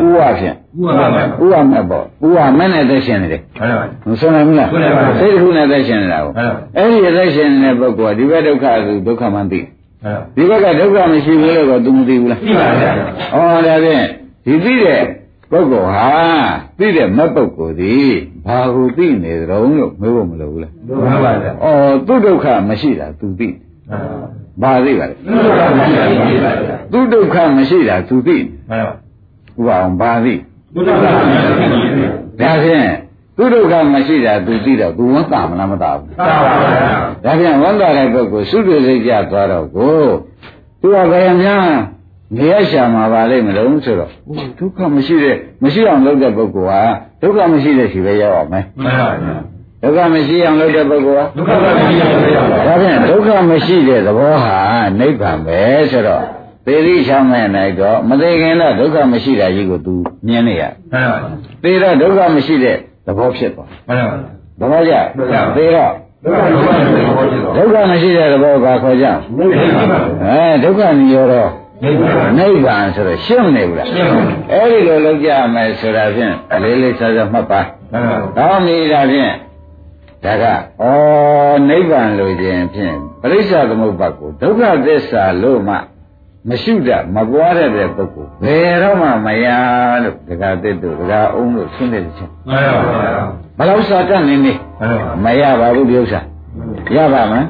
ဟုတ်ပါဥပဖြင့် ဥရမဲ့ဥရမဲ့ပေါ့ဥရမဲ့နဲ့သက်ရှင်နေတယ်ဟုတ်ပါဘူးမဆုံးနိုင်ဘူးလားစိတ်တစ်ခုနဲ့သက်ရှင်နေတာကိုအဲ့ဒီသက်ရှင်နေတဲ့ပုဂ္ဂိုလ်ကဒီဘက်ဒုက္ခဆိုဒုက္ခမှန်သိဒီဘက်ကဒုက္ခမရှိဘူးလို့တော့သူမသိဘူးလားသိပါဗျာဟောဒါဖြင့်ဒီသိတဲ့ပုဂ္ဂိုလ်ဟာသိတဲ့မပုဂ္ဂိုလ်သည်ဘာကိုသိနေကြုံလို့မေးဖို့မလိုဘူးလားမှန်ပါဗျာဩသူဒုက္ခမရှိတာသူသိဘာသိပါလဲသူဒုက္ခမရှိတာသူသိမှန်ပါဥပအောင်ဘာသိ ဒုက္ခမရှိတာသိပါဗျာ။ဒါဖြင့်သူဒုက္ခမရှိတာ तू သိတော့ तू ဝန်တာမလားမတာဘူးသာပါဗျာ။ဒါဖြင့်ဝန်တာတဲ့ပုဂ္ဂိုလ်သုဒ္ဓစိတ်ကြသွားတော့ကိုသူကဘယ်များနေရရှာမှာပါလိမ့်မလို့ဆိုတော့ဒုက္ခမရှိတဲ့မရှိအောင်လုပ်တဲ့ပုဂ္ဂိုလ်ဟာဒုက္ခမရှိတဲ့ရှိပဲရောက်အောင်မယ်မှန်ပါဗျာဒုက္ခမရှိအောင်လုပ်တဲ့ပုဂ္ဂိုလ်ဟာဒုက္ခမရှိတာသိပါဗျာဒါဖြင့်ဒုက္ခမရှိတဲ့သဘောဟာနိဗ္ဗာန်ပဲဆိုတော့ သေတိချမ်းမဲ့နိုင်တော့မသိခင်တော့ဒုက္ခမရှိတာကြီးကို तू မြင်နေရမှန်ပါဗျာသေတော့ဒုက္ခမရှိတဲ့သဘောဖြစ်သွားမှန်ပါဗျာသဘောကျသေတော့ဒုက္ခမရှိတဲ့သဘောဖြစ်သွားဒုက္ခမရှိတဲ့သဘောဘာခေါ်ကြနိဗ္ဗာန်ပါဗျာအဲဒုက္ခនិရောဓနိဗ္ဗာန်နိဗ္ဗာန်ဆိုတော့ရှင်းမနေဘူးလားရှင်းပါဘူးအဲ့ဒီလိုလုပ်ကြမယ်ဆိုတာဖြင့်အလေးလေးစားစားမှတ်ပါမှန်ပါဗျာကောင်းနေတာဖြင့်ဒါကဩနိဗ္ဗာန်လို့ခြင်းဖြင့်ပရိစ္ဆသမုပ္ပါကိုဒုက္ခသစ္စာလို့မှ မရှိတတ်မပွားတဲ့တဲ့ပုဂ္ဂိုလ်ဘယ်တော့မှမရလို့ဒကာသစ်တို့ဒကာအောင်လို့ရှင်းတဲ့ချက်မှန်ပါဗျာဘယ်လောက်စာတတ်နေနေမှန်ပါမရပါဘူးဒီဥစ္စာရပါမလား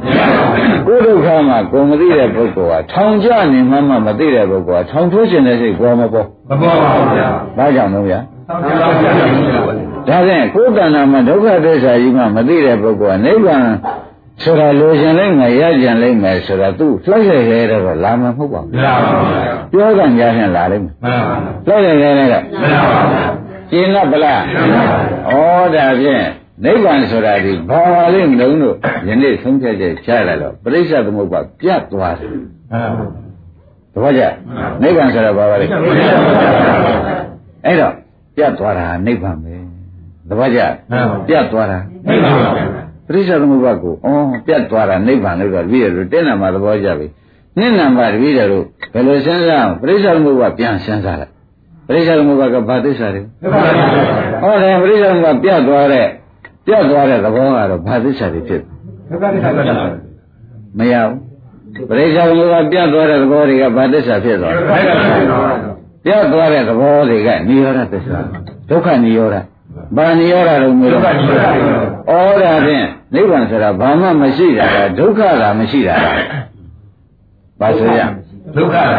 ကိုယ်ဒုက္ခမှာကိုယ်မသိတဲ့ပုဂ္ဂိုလ်ဟာထောင်ကျနေမှမှမသိတဲ့ပုဂ္ဂိုလ်ဟာထောင်ထိုးခြင်းတဲ့စိတ်ပေါ်မပေါ်မပေါ်ပါဘူးဗျာဘာကြောင့်လဲဗျာသောက်ကြပါဗျာဒါဖြင့်ကိုယ်တဏ္ဍာမှာဒုက္ခသစ္စာကြီးမှမသိတဲ့ပုဂ္ဂိုလ်ကနိဗ္ဗာန် ဆိုတာလိုချင်လိမ့်မယ်ရကြံလိမ့်မယ်ဆိုတာသူလှိုက်ရရဲတော့လာမှာမဟုတ်ပါဘူးမရပါဘူးဗျာပြောကံကြဖြင့်လာလိမ့်မယ်မှန်ပါဗျာလှိုက်ရရဲနဲ့တော့မရပါဘူးဗျာရှင်းတော့ဗလားဩဒါဖြင့်နိဗ္ဗာန်ဆိုတာဒီဘာပါလိမ့်မလို့လို့ယနေ့ဆုံးဖြတ်ချက်ချရတော့ပရိစ္ဆေသမုပ္ပါပြတ်သွားတယ်မှန်ပါတပည့်ကြနိဗ္ဗာန်ဆိုတာဘာပါလိမ့်အဲ့တော့ပြတ်သွားတာဟာနိဗ္ဗာန်ပဲတပည့်ကြပြတ်သွားတာနိဗ္ဗာန်ပါဗျာပ ရိစ္ဆေသမုပ္ပါကိုအော်ပြတ်သွားတာနိဗ္ဗာန်လို့တော့တပည့်တို့တင်းနာမှာသဘောကျပြီနှစ်နံပါတ်တပည့်တို့ဘယ်လိုစဉ်းစားအောင်ပရိစ္ဆေသမုပ္ပါပြန်စဉ်းစားလိုက်ပရိစ္ဆေသမုပ္ပါကဘာသစ္စာတွေနိဗ္ဗာန်ပါဗျာဟောတယ်ပရိစ္ဆေသမုပ္ပါပြတ်သွားတဲ့ပြတ်သွားတဲ့သဘောကတော့ဘာသစ္စာတွေဖြစ်ဒုက္ခသစ္စာပါဗျာမရဘူးပရိစ္ဆေသမုပ္ပါပြတ်သွားတဲ့သဘောတွေကဘာသစ္စာဖြစ်သွားလဲနိဗ္ဗာန်ပါဗျာပြတ်သွားတဲ့သဘောတွေကနိရောဓသစ္စာဒုက္ခနိရောဓ ဘာနိရောဓလို့မျိုးဒုတော့က္ခနိရောဓဩဒါဖြင့်နိဗ္ဗာန်ဆိုတာဘာမှမရှိတာကဒုက္ခတာမရှိတာကဘာဆိုရဒုက္ခလား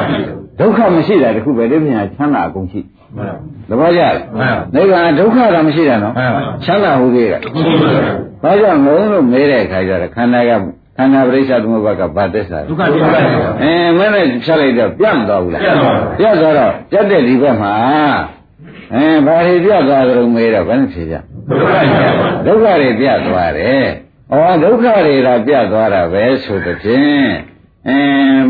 ဒုက္ခမရှိတာတခုပဲဒီမြင်ချမ်းသာအကုန်ရှိမှန်ပါသဘောကျလားမှန်ပါနိဗ္ဗာန်ဒုက္ခတာမရှိတာနော်မှန်ပါချမ်းသာဟုတ်သေးတယ်ဘာကြောင့်ငုံလို့မဲတဲ့အခါကျတော့ခန္ဓာကခန္ဓာပရိစ္ဆသမုပ္ပါကဘာသစ္စာလဲဒုက္ခဒုက္ခအဲမင်းလည်းဖြတ်လိုက်တော့ပြတ်မသွားဘူးလားပြတ်သွားပါဘူးပြတ်သွားတော့ပြတ်တဲ့ဒီဘက်မှာ အဲဘာတွေပြတ်သွားကြလို့မေးတော့ဘယ်နဲ့ဖြေကြဒုက္ခပြတ်ဒုက္ခတွေပြတ်သွားတယ်ဩဒုက္ခတွေကပြတ်သွားတာပဲဆိုတဲ့ဖြင့်အဲ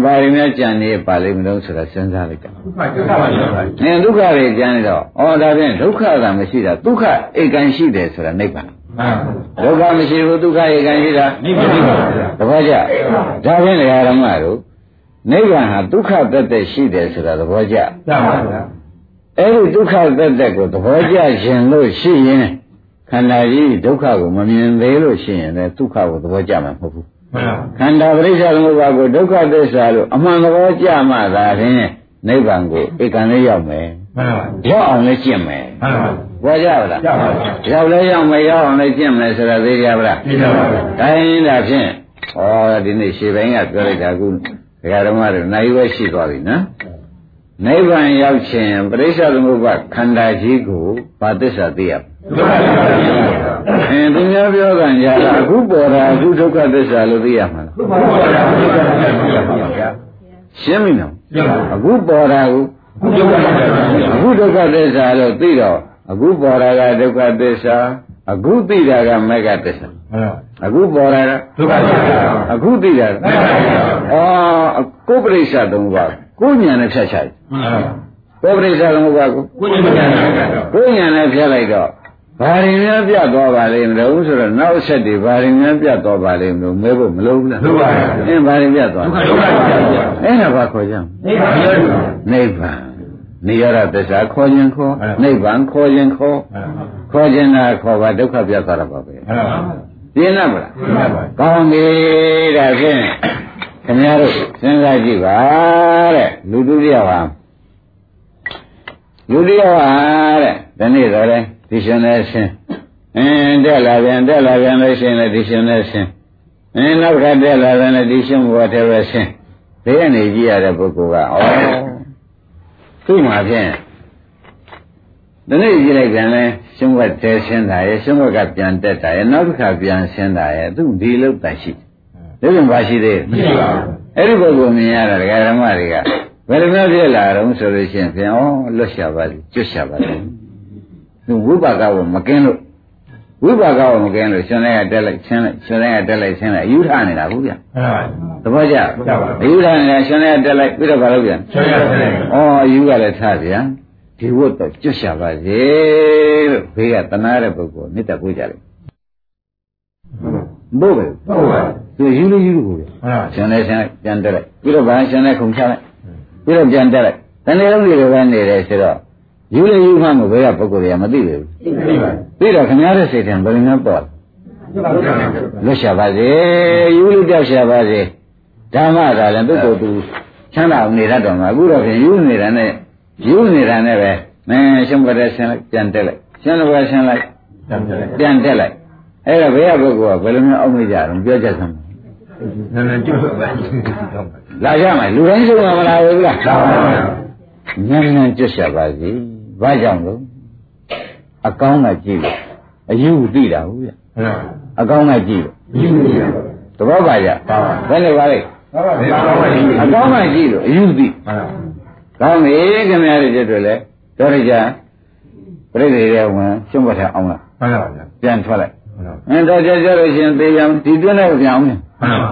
ဘာတွေများကြံနေပါလိမ့်မလို့ဆိုတာစဉ်းစားလိုက်တာဒုက္ခဒုက္ခပါဗျာ။အဲဒုက္ခတွေကြမ်းနေတော့ဩဒါဖြင့်ဒုက္ခသာမရှိတာဒုက္ခဧကံရှိတယ်ဆိုတာနိဗ္ဗာန်မှန်။ဒုက္ခမရှိဘူးဒုက္ခဧကံရှိတာနိဗ္ဗာန်ပါဗျာတပည့်ကြ။ဒါဖြင့်ဓမ္မတို့နိဗ္ဗာန်ဟာဒုက္ခသက်သက်ရှိတယ်ဆိုတာသဘောကျရပါဗျာ။ အဲဒီဒုက္ခသက်သက်ကိုသဘောကျရင်လို့ရှိရင်ခန္ဓာကြီးဒုက္ခကိုမမြင်သေးလို့ရှိရင်လည်းဒုက္ခကိုသဘောကျမှာမဟုတ်ဘူးမှန်။ခန္ဓာပရိစ္ဆေသမုပ္ပါကိုဒုက္ခသစ္စာလို့အမှန်သဘောကျမှသာဖြင့်နိဗ္ဗာန်ကိုဧကံလေးရောက်မယ်မှန်ပါ။ရောက်အောင်လည်းကျင့်မယ်မှန်ပါ။ဘောကြပါလားရပါဗျာ။ရောက်လဲရောက်မရောက်အောင်လည်းကျင့်မယ်ဆိုတာသိကြပါလားသိကြပါဗျာ။တိုင်းဒါဖြင့်ဩဒီနေ့ရှေ့ပိုင်းကပြောလိုက်တာကုဒကာဓမ္မတွေနိုင်ဝဲရှိသွားပြီနော်။ နိဗ္ဗာန်ရောက်ခြင်းပရိစ္ဆေသမုပ္ပါခန္ဓာကြီးကိုဘာသစ္စာသိရမလဲဒုက္ခဒုက္ခပါဗျာ။အင်းသူများပြောကန်ကြတာအခုပေါ်တာအခုဒုက္ခသစ္စာလို့သိရမှာလားဒုက္ခဒုက္ခပါဗျာ။ရှင်းပြီနော်ရပါ။အခုပေါ်တာကိုဒုက္ခဒုက္ခပါဗျာအခုဒုက္ခသစ္စာလို့သိတော့အခုပေါ်တာကဒုက္ခသစ္စာအခုသိတာကမေဃသစ္စာမှန်ပါအခုပေါ်တာကဒုက္ခဒုက္ခပါအခုသိတာကမှန်ပါဗျာအော်ကိုယ်ပရိစ္ဆာသုံးပါး ကိုယ်ညာနဲ့ဖြတ်ချလိုက်မှန်ပါကိုယ်ပရိစ္ဆာသုံးပါးကိုကိုယ်ဉာဏ်နဲ့ဗျာကိုယ်ညာနဲ့ဖြတ်လိုက်တော့ဘာရင်များပြတ်သွားပါလိမ့်မလို့ဆိုတော့နောက်ဆက်တွေဘာရင်များပြတ်သွားပါလိမ့်မလို့မဲဖို့မလို့ဘူးလားဒုက္ခပါဗျာအင်းဘာရင်ပြတ်သွားဒုက္ခဒုက္ခပါဗျာအဲ့ဒါဘာခေါ်ကြမလဲနိဗ္ဗာန်ပါနိဗ္ဗာန်နိရောဓသစ္စာခေါ်ခြင်းခေါ်မှန်ပါနိဗ္ဗာန်ခေါ်ခြင်းခေါ်မှန်ပါခေါ်ခြင်းနာခေါ်ပါဒုက္ခပြတ်သွားတာပါပဲမှန်ပါပြင်းလားမလားမှန်ပါကောင်းပြီဒါဖြင့် ခင်ဗျားတို့စဉ်းစားကြည့်ပါတဲ့လူသူတယောက်ဟာလူတယောက်ဟာတဲ့ဒီနေ့တော့လေဒီရှင်နဲ့ဆင်းအင်းတက်လာပြန်တက်လာပြန်လို့ရှိရင်လည်းဒီရှင်နဲ့ဆင်းအင်းနောက်ကတက်လာပြန်လည်းဒီရှင်ဘဝတည်းပဲဆင်းဘေးကနေကြည့်ရတဲ့ပုဂ္ဂိုလ်ကဩသူ့မှာဖြင့်ဒီနေ့ကြည့်လိုက်ပြန်လဲရှင်ဘဝတည်းဆင်းတာရဲ့ရှင်ဘဝကပြန်တက်တာရဲ့နောက်တစ်ခါပြန်ဆင်းတာရဲ့သူဒီလောက်တန်ရှိတယ် ဒါပြန်ပါရှိသေးမရှိပါဘူးအဲ့ဒီပုဂ္ဂိုလ်မြင်ရတာဒကာဓမ္မတွေကဘယ်လိုမျိုးဖြစ်လာတော့ဆိုလို့ရှိရင်ပြန်ဩလွတ်ရှာပါလိကျွတ်ရှာပါလိသူဝိပါကဝမကင်းလို့ဝိပါကဝမကင်းလို့ရှင်တွေကတက်လိုက်ချင်းလိုက်ရှင်တွေကတက်လိုက်ချင်းလိုက်အယူထနေတာဘူးဗျမှန်ပါသဘောကျကျပါဘူးအယူထနေတာရှင်တွေကတက်လိုက်ပြီးတော့ဘာလုပ်ပြန်ဆွေးရတယ်ဩအယူကလည်းထားပြန်ဒီဝတ်တော့ကျွတ်ရှာပါစေလို့ဘေးကတနာတဲ့ပုဂ္ဂိုလ်မေတ္တာပို့ကြတယ်ဘို့ပဲဟုတ်ပါ သူယူလို့ယူလို့ကိုဗျမှန်ပါရှင်နဲ့ရှင်ပြန်တက်လိုက်ပြီးတော့ဗာရှင်နဲ့ခုံချလိုက်ပြီးတော့ပြန်တက်လိုက်တဏှာလုံးတွေပဲနေတယ်ဆိုတော့ယူလေယူမှမဘယ်ကပုဂ္ဂိုလ်တွေကမသိဘူးသိပါပြီးတော့ခင်ဗျားတဲ့စိတ်ထဲဘယ်လိုမျိုးပေါ်လွတ်ရှာပါစေယူလို့ကြောက်ရှာပါစေဓမ္မသာလည်းသူ့ကိုယ်သူချမ်းသာအောင်နေတတ်တော်မှာအခုတော့ဖြင့်ယူနေတာနဲ့ယူနေတာနဲ့ပဲမင်းရှင်ဘတဲ့ဆင်းလိုက်ပြန်တက်လိုက်ရှင်ဘတဲ့ဆင်းလိုက်ပြန်တက်လိုက်အဲ့တော့ဘယ်ကပုဂ္ဂိုလ်ကဘယ်လိုမျိုးအောက်မေ့ကြတော့ပြောချက်စမ်း နည်းနည်းကျွတ်ပါလာကြမယ်လူတိုင်းဆုံးမှာမလာဘူးလားလာပါဘူးဉာဏ်ဉာဏ်ကျွတ်ရှာပါစေဘာကြောင့်လို့အကောင်းကကြည့်လို့အယူသိတာဟုတ်ဗျမှန်ပါအကောင်းကကြည့်လို့ယူနေရသဘောပါကြပါပါဘယ်လိုပါလဲဟုတ်ပါဘူးဟုတ်ပါဘူးအကောင်းကကြည့်လို့အယူသိမှန်ပါကောင်းပြီခင်ဗျားတို့ကျတော့လေတော်ရကြပြိတ္တိရဲ့ဝင်ရှုံးပတ်ထအောင်လားမှန်ပါဗျာပြန်ထွက်လိုက်မှန်ပါအင်းတော့ကြကြလို့ရှင်သေပြန်ဒီတွင်းနဲ့ပြန်အောင်လေ မှန်ပါ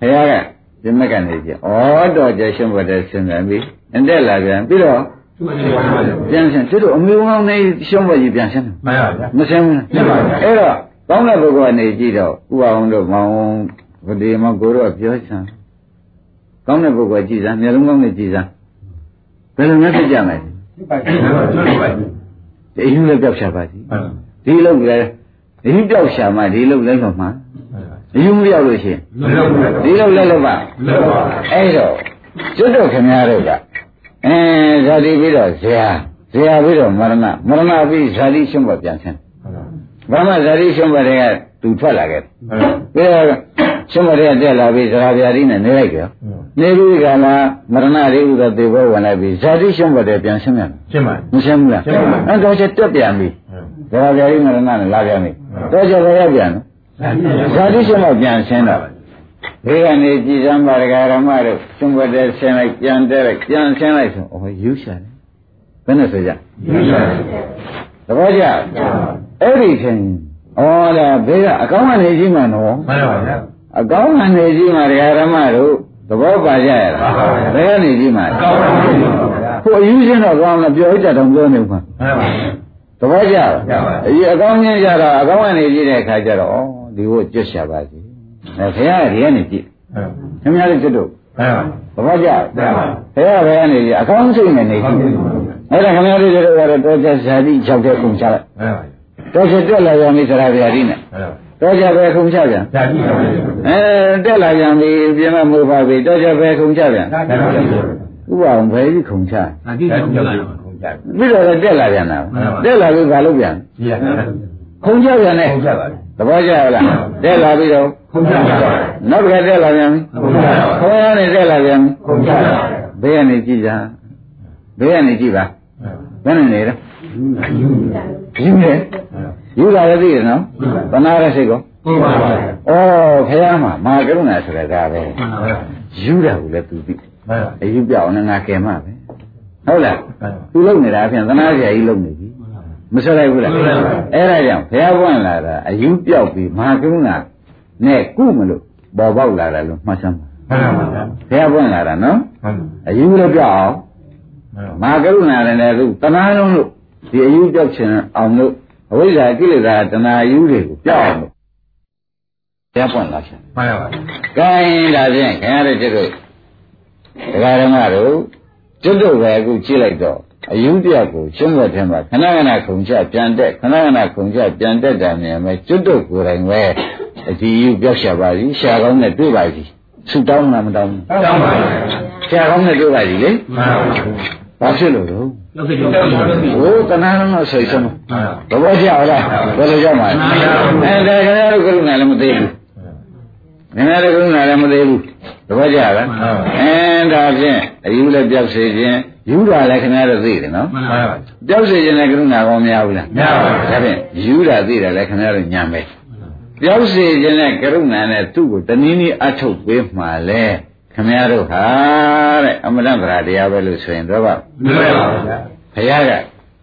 ဘုရားကဒီမက်ကနေကြဩတော်ကြရှုံးပတ်တဲ့စဉ်းစားပြီးအတက်လာပြန်ပြီးတော့သူ့အနေနဲ့ပြန်ဆင်းသူတို့အမျိုးကောင်းနေရှုံးပတ်ကြီးပြန်ဆင်းမှန်ပါဗျာမဆင်းဘူးမှန်ပါဗျာအဲ့တော့ကောင်းတဲ့ပုဂ္ဂိုလ်ကနေကြည့်တော့ဥပအောင်တို့မောင်ဗတိမောင်ကိုတို့ကပြောချင်ကောင်းတဲ့ပုဂ္ဂိုလ်ကြည့်စမ်းမျက်လုံးကောင်းနဲ့ကြည့်စမ်းဘယ်လိုမျိုးဖြစ်ကြမလဲပါကျွတ်ပါကျွတ်ပါဒီယူလည်းပြောက်ရှာပါစီမှန်ပါဒီလောက်လည်းဒီပြောက်ရှာမှဒီလောက်လည်းတော့မှဒီ ယူမပြောက်လို့ရှိရင်မလုပ်ဘူးဒီလောက်လည်းလည်းပါလုပ်ပါအဲ့တော့ကျွတ်တော့ခင်ဗျားတို့ကအဲဇာတိပြီးတော့ဇရာဇရာပြီးတော့မရဏမရဏပြီးဇာတိရှုံးပေါ်ပြန်ဆင်းဘာမှဇာတိရှုံးပေါ်တွေကသူထွက်လာခဲ့ပြီးတော့ရှုံးပေါ်တွေကတက်လာပြီးဇရာပြာတိနဲ့နေလိုက်ကြနေပြီးကလာမရဏရိဥဒသေဘောဝင်လိုက်ပြီးဇာတိရှုံးပေါ်တွေပြန်ဆင်းပြန်ရှင်းပါမဆင်းဘူးလားရှင်းပါဘူးအဲ့တော့ချက်တက်ပြန်ပြီဇရာပြာတိမရဏနဲ့လာပြန်ပြီတော့ချက်လည်းရောက်ပြန်နော် ဇာတိရှုံးပေါ်ပြန်ဆင်းတော့ဘေးကနေကြည်စမ်းပါဒကာရမတို့သွန်ဘတ်တဲ့ဆင်းလိုက်ပြန်တဲ့လိုက်ပြန်ဆင်းလိုက်ဆိုအော်ယူရှာတယ်ဘယ်နဲ့ဆိုကြယူရှာတယ်သဘောကျအဲ့ဒီချင်းဩဒါဘေးကအကောင်းကနေကြီးမှနော်မှန်ပါဗျာအကောင်းကနေကြီးမှဒကာရမတို့သဘောပါကြရလားပါပါဗျာဘယ်ကနေကြီးမှကောင်းပါဗျာကိုအယူချင်းတော့ကောင်းလားပြောကြတော့ပြောနေမှာမှန်ပါဗျာသဘောကျလားကျပါအကြီးအကောင်းချင်းကြတော့အကောင်းကနေကြည့်တဲ့အခါကျတော့ဩ ဒီကိုကျွတ်ရှာပါစီအဲခင်ဗျားဒီကနေကြည့်ခင်ဗျားလည်းကျွတ်တော့မှန်ပါသဘောကျလားကျပါခင်ဗျားဘယ်ကနေကြည့်အကောင်းစိတ်နဲ့နေကြည့်အဲ့ဒါခင်ဗျားတို့ကတော့တော့ကျဇာတိ၆တဲ့ကုန်ချလိုက်မှန်ပါတော့ကျတက်လာရမိသရာဗျာဒီနဲ့မှန်ပါတော့ကျပဲခုံချပြန်ဇာတိပါဗျာအဲတက်လာပြန်ပြီပြင်မမိုးပါပြီတော့ကျပဲခုံချပြန်ဇာတိပါဗျာဥပအောင်ဘယ်ကြီးခုံချဇာတိပါဗျာခုံကြပြီးတော့လည်းတက်လာပြန်တာမှန်ပါတက်လာပြီးဘာလုပ်ပြန်ကြည့်ရခုံချပြန်နဲ့ခုံကြပါ သဘောကျလားတက်လာပြီးတော့ခုံကြပါနောက်တစ်ခါတက်လာပြန်ပြီခုံကြပါခေါင်းရနေတက်လာပြန်ပြီခုံကြပါဘေးကနေကြည့်ကြဘေးကနေကြည့်ပါဘယ်နဲ့နေလဲယူယူနေယူလာရသေးတယ်နော်သနာရစိတ်ကောခုံပါဗျာဩဖះမှာမာကရုဏာဆိုတာဒါပဲယူတာကိုလည်းသူသိမှန်ပါအယူပြောင်းနေငါကယ်မပဲဟုတ်လားမှန်ပါသူလုံနေတာအပြင်သနာစရာကြီးလုံနေပြီ မဆွလိုက်ဘူးလားဆွလိုက်ပါဘူးအဲ့ဒါကြောင့်ဘုရားပွင့်လာတာအယူပြောက်ပြီးမဟာကရုဏာနဲ့ကုမလို့ပေါ်ပေါက်လာတယ်လို့မှတ်စမ်းပါမှန်ပါဗျာဘုရားပွင့်လာတာနော်မှန်အယူလည်းပြောက်အောင်ပါမဟာကရုဏာလည်းလည်းသူတဏှာလုံးလို့ဒီအယူပြောက်ခြင်းအောင်လို့အဝိဇ္ဇာကိလေသာတဏှာအယူတွေကိုပြောက်အောင်လို့ဘုရားပွင့်လာခြင်းမှန်ပါကဲဒါဖြင့်ခင်ဗျားတို့ကျတို့ဒကာဓမ္မတို့ကျွတ်တို့ပဲအခုကြည့်လိုက်တော့ အယူပြကိုကျွတ်ွက်ထဲမှာခဏခဏခုံချပြန်တက်ခဏခဏခုံချပြန်တက်တာမြင်မယ်ကျွတ်တို့ကိုယ်တိုင်ပဲအဒီယူပြောက်ရှာပါစီရှာကောင်းနဲ့တွေ့ပါစီဆူတောင်းလားမတောင်းဘူးတောင်းပါဗျာရှာကောင်းနဲ့တွေ့ပါစီလေမှန်ပါဗျာဘာဖြစ်လို့တော့လောက်စိတ်လောက်ပါဗျာဟိုတဏှာလုံးတော့ဆိတ်ဆုံးမှန်ပါသဘောကျလားဘယ်လိုကြောက်မှာလဲအဲဒါခင်ဗျားတို့ကရုဏာလည်းမသိဘူးခင်ဗျားတို့ကရုဏာလည်းမသိဘူးသဘောကျလားအဲဒါဖြင့်အယူလည်းပြောက်စေခြင်း ယူတာလည်းခင်ဗျားတို့သိတယ်နော်မှန်ပါဗျာပြောက်စေခြင်းလည်းကရုဏာကောမရဘူးလားမရပါဘူးဒါဖြင့်ယူတာသိတယ်လည်းခင်ဗျားတို့ညံပဲပြောက်စေခြင်းနဲ့ကရုဏာနဲ့သူ့ကိုတနည်းနည်းအထုတ်ပေးမှလဲခင်ဗျားတို့ဟာတဲ့အမတန်ဗရာတရားပဲလို့ဆိုရင်တော့ပါမလွယ်ပါဘူးဗျာဘုရားက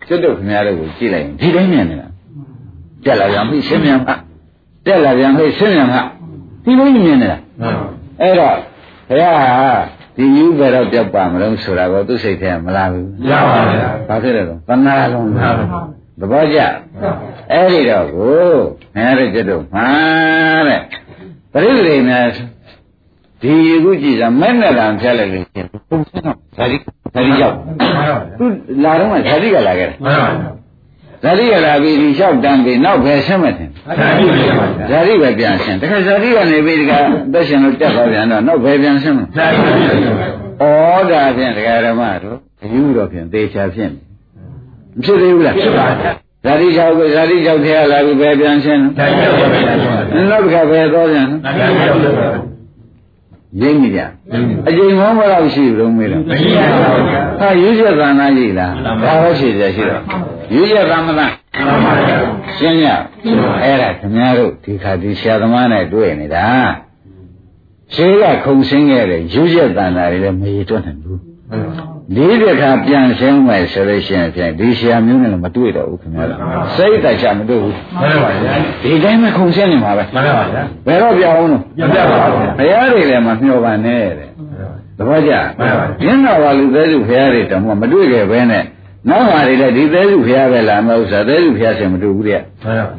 ကျွတ်တို့ခင်ဗျားတို့ကိုကြည့်လိုက်ရင်ဒီတိုင်းမြင်နေတာတက်လာပြန်ပြီရှင်းမြန်ဟာတက်လာပြန်ပြီရှင်းမြန်ဟာဒီတိုင်းမြင်နေတာမှန်ပါအဲ့တော့ဘုရားဟာ ဒီယူဘယ်တော့ပြောက်ပါမလို့ဆိုတာကိုသူ့စိတ်ထဲမလာဘူးရပါဗျာဘာဖြစ်လဲတော့သနာလုံးမှန်ပါသဘောကျအဲ့ဒီတော့ကိုခင်ဗျားတို့ကျွတ်တို့မှာတဲ့ပရိသေနဲ့ဒီအခုကြည့်စမ်းမဲ့နဲ့တံဖျက်လိုက်လို့ရှင်ပုံစံတော့ဇာတိဇာတိရောက်မှန်ပါဗျာသူလာတော့မှဇာတိကလာခဲ့တယ်မှန်ပါဗျာ ဇာတိကလာပြီးဒီလျှောက်တန်းပြီးနောက်ပဲဆင်းမတင်ဇာတိပါဗျာဇာတိပဲပြန်ဆင်းတခါဇာတိကနေပြီးဒီကအသက်ရှင်လို့တက်သွားပြန်တော့နောက်ပဲပြန်ဆင်းမဇာတိပါဗျာဩဒါဖြင့်ဒကာရမတို့အယူတော့ဖြင့်သေချာဖြစ်နေမဖြစ်သေးဘူးလားဖြစ်ပါဗျာဇာတိလျှောက်ကိုဇာတိလျှောက်ထဲလာပြီးပဲပြန်ဆင်းဇာတိပါဗျာနောက်တစ်ခါပဲသွားပြန်ဇာတိပါဗျာ ရင်းနေကြအကျိန်မောင်းမလို့ရှိဘူးလုံးမေးတော့မရှိပါဘူးဗျာဟာရွေးချက်သနာကြီးလားဘာလို့ရှိကြရှိတော့ရွေးချက်သမနာမှန်ပါဗျာရှင်းရအဲ့ဒါခင်ဗျားတို့ဒီခါဒီဆရာသမားနဲ့တွေ့နေတာရှေးကခုံဆင်းခဲ့တဲ့ယူရက်တန်တာတွေလည်းမရေတွက်နိုင်ဘူး လေးတစ်ခါပြန်ရှင်းမယ်ဆိုလို့ရှိရင်ဖြင့်ဒီဆရာမျိုးနဲ့လည်းမတွေ့တော့ဘူးခင်ဗျားတို့စိတ်တက်ချမတွေ့ဘူးမှန်ပါဗျာဒီတိုင်းမှခုံဆင်းနေမှာပဲမှန်ပါဗျာဘယ်တော့ပြောင်းအောင်လို့ပြပြပါဗျာဘုရားတွေလည်းမမျှော်ပါနဲ့တဲ့သဘောကျမှန်ပါရင်းတော်ပါလူသေးစုဘုရားတွေတောင်မှမတွေ့ခဲ့ပဲနဲ့နောက်ဟာတွေလည်းဒီသေးစုဘုရားပဲလာမဟုတ်စားသေးစုဘုရားဆင်မတွေ့ဘူးတဲ့မှန်ပါ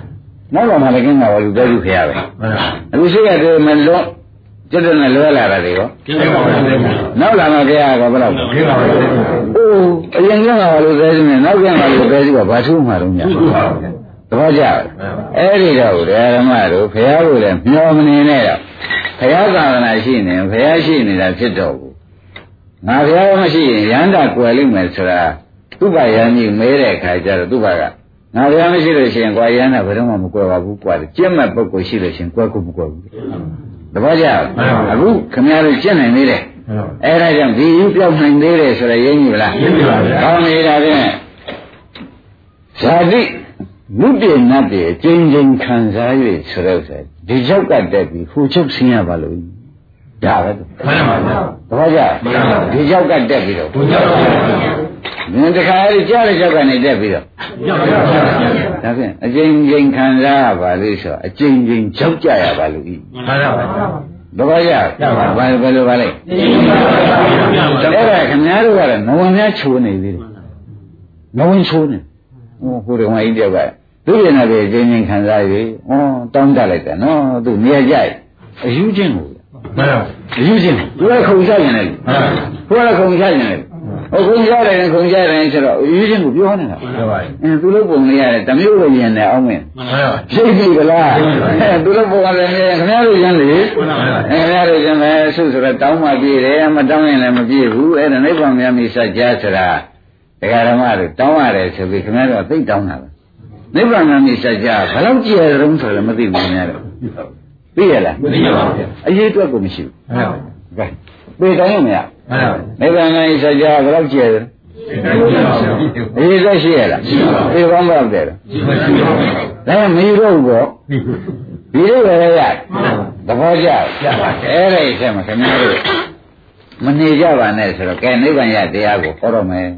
နောက်တော့မှလည်းကင်းတာပါလူသေးစုဘုရားပဲမှန်ပါအခုရှိရတယ်မလွတ် ကျွတ်တဲ့လွဲလာတာတွေရောကျင်းပါပါဗျာနောက်လာမှဘုရားကဘယ်တော့ကျင်းပါပါဗျာအိုးအရင်ကပါလူသေးစုနဲ့နောက်ကပါလူသေးစုကဘာထူးမှတော့ညဟုတ်ပါဗျာသဘောကျအဲ့ဒီတော့ဓမ္မတို့ဘုရားကိုလည်းမျောမနေနဲ့တော့ဘုရားသာသနာရှိနေဘုရားရှိနေတာဖြစ်တော့ဘူးငါဘုရားမရှိရင်ရန္တာကွယ်လိမ့်မယ်ဆိုတာသူ့ဘာယံကြီးမဲတဲ့အခါကျတော့သူ့ဘာကငါဘုရားမရှိလို့ရှိရင်ကွာရန္တာဘယ်တော့မှမကွယ်ပါဘူးကွာကျင့်မဲ့ပုဂ္ဂိုလ်ရှိလို့ရှိရင်ကွယ်ကိုမကွယ်ဘူး သဘောကျအခုခင်ဗျားတို့ကျင့်နိုင်သေးတယ်အဲ့ဒါကြောင့်ဒီယူပြောင်းနိုင်သေးတယ်ဆိုရရင်းကြီးဗလားကောင်းနေတာဖြင့်ဇာတိမုတ္တေနတ်တေအကျဉ်းချင်းခံစား၍ဆိုတော့ဆိုဒီချောက်ကတက်ပြီးဟိုချုပ်ဆင်းရပါလို့ဒါပဲသူမှန်ပါဗျာသဘောကျဒီကြောက်ကတက်ပြီးတော့ဘုရားပါဗျာမ င်းတခါအဲ့ဒီကြားတဲ့ကြောက်ကနေတက်ပြီးတော့ကြောက်ပါဗျာဒါဖြင့်အကျဉ်းချင်းခံစားရပါလို့ဆိုအကျဉ်းချင်းကြောက်ကြရပါလို့ဤမှန်ပါဗျာသဘောကျဘာဘယ်လိုပါလဲအဲ့ဒါခင်ဗျားတို့ကတော့နဝင်များချိုးနေသေးတယ်နဝင်ချိုးနေဟိုဟိုတော့ဟိုင်းတယောက်ကသူ့ရင်လည်းအကျဉ်းချင်းခံစားရည်ဩတောင်းတလိုက်တယ်နော်သူနေရာကြိုက်အယူချင်းကိုမှန်ပါအယူချင်းသူလည်းခုံချရင်လည်းမှန်ပါကိုယ်ကခုံချရင်လ ည်းဟိုခုံချတယ်ခုံချတယ်ဆိုတော့အယူချင်းကိုပြောနေတာ မှန်ပါ အင်းသူတို့ပုံလေးရတယ်တမျိုးလိုရင်လည်းအောင်းမင်း မှန်ပါ ရှိပြီကလားအဲသူတို့ပုံကလည်းခင်ဗျားတို့ရမ်းလေ မှန်ပါ အဲခင်ဗျားတို့ရမ်းပဲဆုဆိုတော့တောင်းမှပြည့်တယ်မတောင်းရင်လည်းမပြည့်ဘူးအဲ့ဒါနိဗ္ဗာန်မြတ်မိစัจ जा ဆိုတာဒကာဓမ္မတို့တောင်းရတယ်ဆိုပြီးခင်ဗျားတို့သိတောင်းတာပဲနိဗ္ဗာန်မြတ်မိစัจ जा ဘယ်လောက်ကြည့်ရတုံးဆိုလည်းမသိဘူးခင်ဗျားတို့သိရလား မသိပါဘူးဗျာ အရေးအတွက်ကိုမရှိ မှန်ပါ ဘူးကဲပြေတောင်းရမရ မှန်ပါနိဗ္ဗာန်မြတ်မိစัจ जा ဘယ်လောက်ကြည့်ရအရေးသက်ရှိရလားပြေကောင်းတော့တယ်ဒါမယူတော့ဘူးပေါ့ဒီလိုပဲရသဘောကျအဲ့ဒါအချက်မှာခင်ဗျားတို့မနေကြပါနဲ့ဆိုတော့ကဲနိဗ္ဗာန်ရတရားကိုဟောတော့မယ်